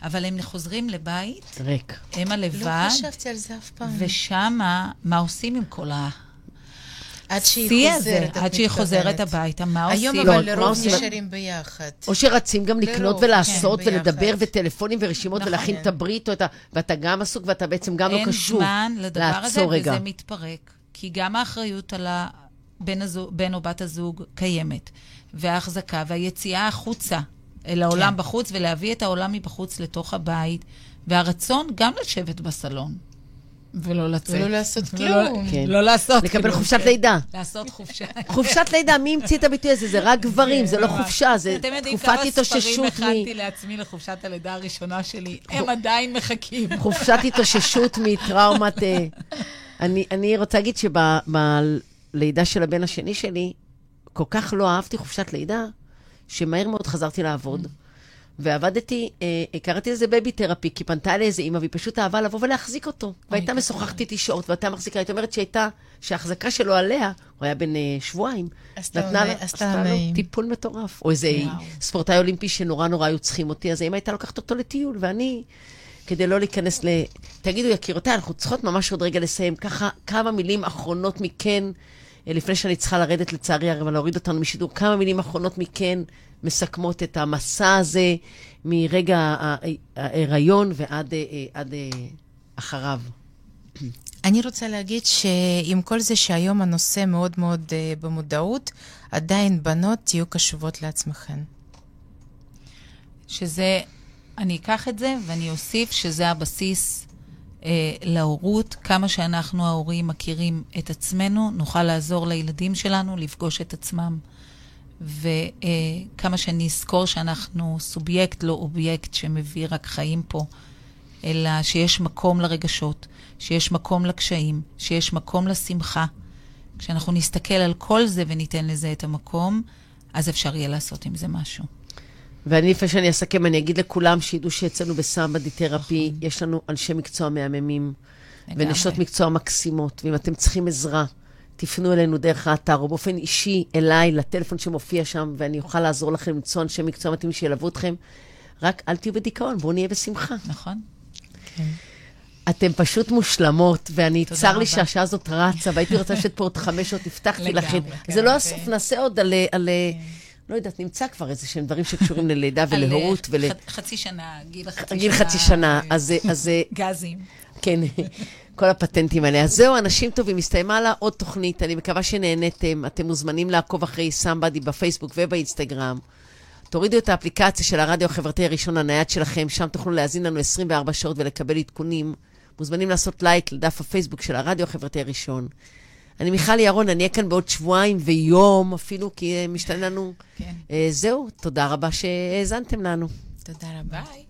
Speaker 3: אבל הם חוזרים לבית.
Speaker 1: ריק.
Speaker 3: הם הלבד.
Speaker 2: לא חשבתי על זה אף פעם.
Speaker 3: ושמה, מה עושים עם כל ה...
Speaker 2: עד שהיא חוזרת,
Speaker 3: עד שהיא חוזרת הביתה, מה
Speaker 2: עושים? היום אבל לרוב נשארים ביחד.
Speaker 1: או שרצים גם לקנות ולעשות כן, ולדבר וטלפונים ורשימות נכון. ולהכין את הברית, ואתה גם עסוק ואתה בעצם גם לא קשור.
Speaker 3: אין זמן לדבר הזה, וזה מתפרק. כי גם האחריות על הבן או בת הזוג קיימת, וההחזקה והיציאה החוצה אל העולם כן. בחוץ, ולהביא את העולם מבחוץ לתוך הבית, והרצון גם לשבת בסלון. ולא לצאת.
Speaker 2: ולא לעשות כלום.
Speaker 3: כן. לא לעשות
Speaker 1: כלום. לקבל חופשת לידה.
Speaker 3: לעשות חופשה.
Speaker 1: חופשת לידה, מי המציא את הביטוי הזה? זה רק גברים, זה לא חופשה, זה תקופת התאוששות
Speaker 3: מ... אתם יודעים כמה ספרים הכנתי לעצמי לחופשת הלידה הראשונה שלי? הם עדיין מחכים.
Speaker 1: חופשת התאוששות מטראומת... אה, אני רוצה להגיד שבלידה של הבן השני שלי, כל כך לא אהבתי חופשת לידה, שמהר מאוד חזרתי לעבוד. ועבדתי, אה, קראתי לזה baby therapy, כי פנתה אלי איזה אימא, והיא פשוט אהבה לבוא ולהחזיק אותו. והייתה משוחחת איתי שעות, והייתה מחזיקה, הייתה אומרת שהייתה, שההחזקה שלו עליה, הוא היה בן אה, שבועיים, נתנה לה, עשתה לו טיפול מטורף. או איזה ספורטאי אולימפי שנורא נורא היו צריכים אותי, אז האמא הייתה לוקחת אותו לטיול, ואני... כדי לא להיכנס ל... תגידו, יקירותיי, אנחנו צריכות ממש עוד רגע לסיים. ככה, כמה מילים אחרונות מכן, אה, לפני שאני צריכה לרדת, לצערי הרב, להוריד אותנו משידור, כמה מילים אחרונות מכן מסכמות את המסע הזה מרגע ההיריון ועד אה, עד אה, אחריו.
Speaker 2: אני רוצה להגיד שעם כל זה שהיום הנושא מאוד מאוד אה, במודעות, עדיין בנות תהיו קשובות לעצמכן.
Speaker 3: שזה, אני אקח את זה ואני אוסיף שזה הבסיס אה, להורות. כמה שאנחנו ההורים מכירים את עצמנו, נוכל לעזור לילדים שלנו לפגוש את עצמם. וכמה שאני אזכור שאנחנו סובייקט, לא אובייקט, שמביא רק חיים פה, אלא שיש מקום לרגשות, שיש מקום לקשיים, שיש מקום לשמחה. כשאנחנו נסתכל על כל זה וניתן לזה את המקום, אז אפשר יהיה לעשות עם זה משהו.
Speaker 1: ואני, לפני שאני אסכם, אני אגיד לכולם שידעו שאצלנו בסמבדי תרפי, נכון. יש לנו אנשי מקצוע מהממים, ונשות מקצוע מקסימות, ואם אתם צריכים עזרה, תפנו אלינו דרך האתר, או באופן אישי אליי, לטלפון שמופיע שם, ואני אוכל לעזור לכם למצוא אנשי מקצוע מתאים שילוו אתכם. רק אל תהיו בדיכאון, בואו נהיה בשמחה.
Speaker 3: נכון.
Speaker 1: כן. אתם פשוט מושלמות, ואני, צר לי שהשעה הזאת רצה, והייתי רוצה לשבת פה עוד חמש שעות, הבטחתי לכם. כן, זה לא הסוף, כן. נעשה עוד על... על כן. לא יודעת, נמצא כבר איזה שהם דברים שקשורים ללידה ולהורות.
Speaker 3: ול... חצי שנה, גיל חצי שנה.
Speaker 1: גיל חצי שנה, אז...
Speaker 3: גזים.
Speaker 1: כן, כל הפטנטים האלה. אז זהו, אנשים טובים, הסתיימה לה עוד תוכנית, אני מקווה שנהניתם. אתם מוזמנים לעקוב אחרי סמבדי בפייסבוק ובאינסטגרם. תורידו את האפליקציה של הרדיו החברתי הראשון הנייד שלכם, שם תוכלו להאזין לנו 24 שעות ולקבל עדכונים. מוזמנים לעשות לייק לדף הפייסבוק של הרדיו החברתי הראשון. אני מיכל ירון, אני אהיה כאן בעוד שבועיים ויום אפילו, כי משתנה לנו. כן. Uh, זהו, תודה רבה שהאזנתם לנו.
Speaker 2: תודה רבה. ביי.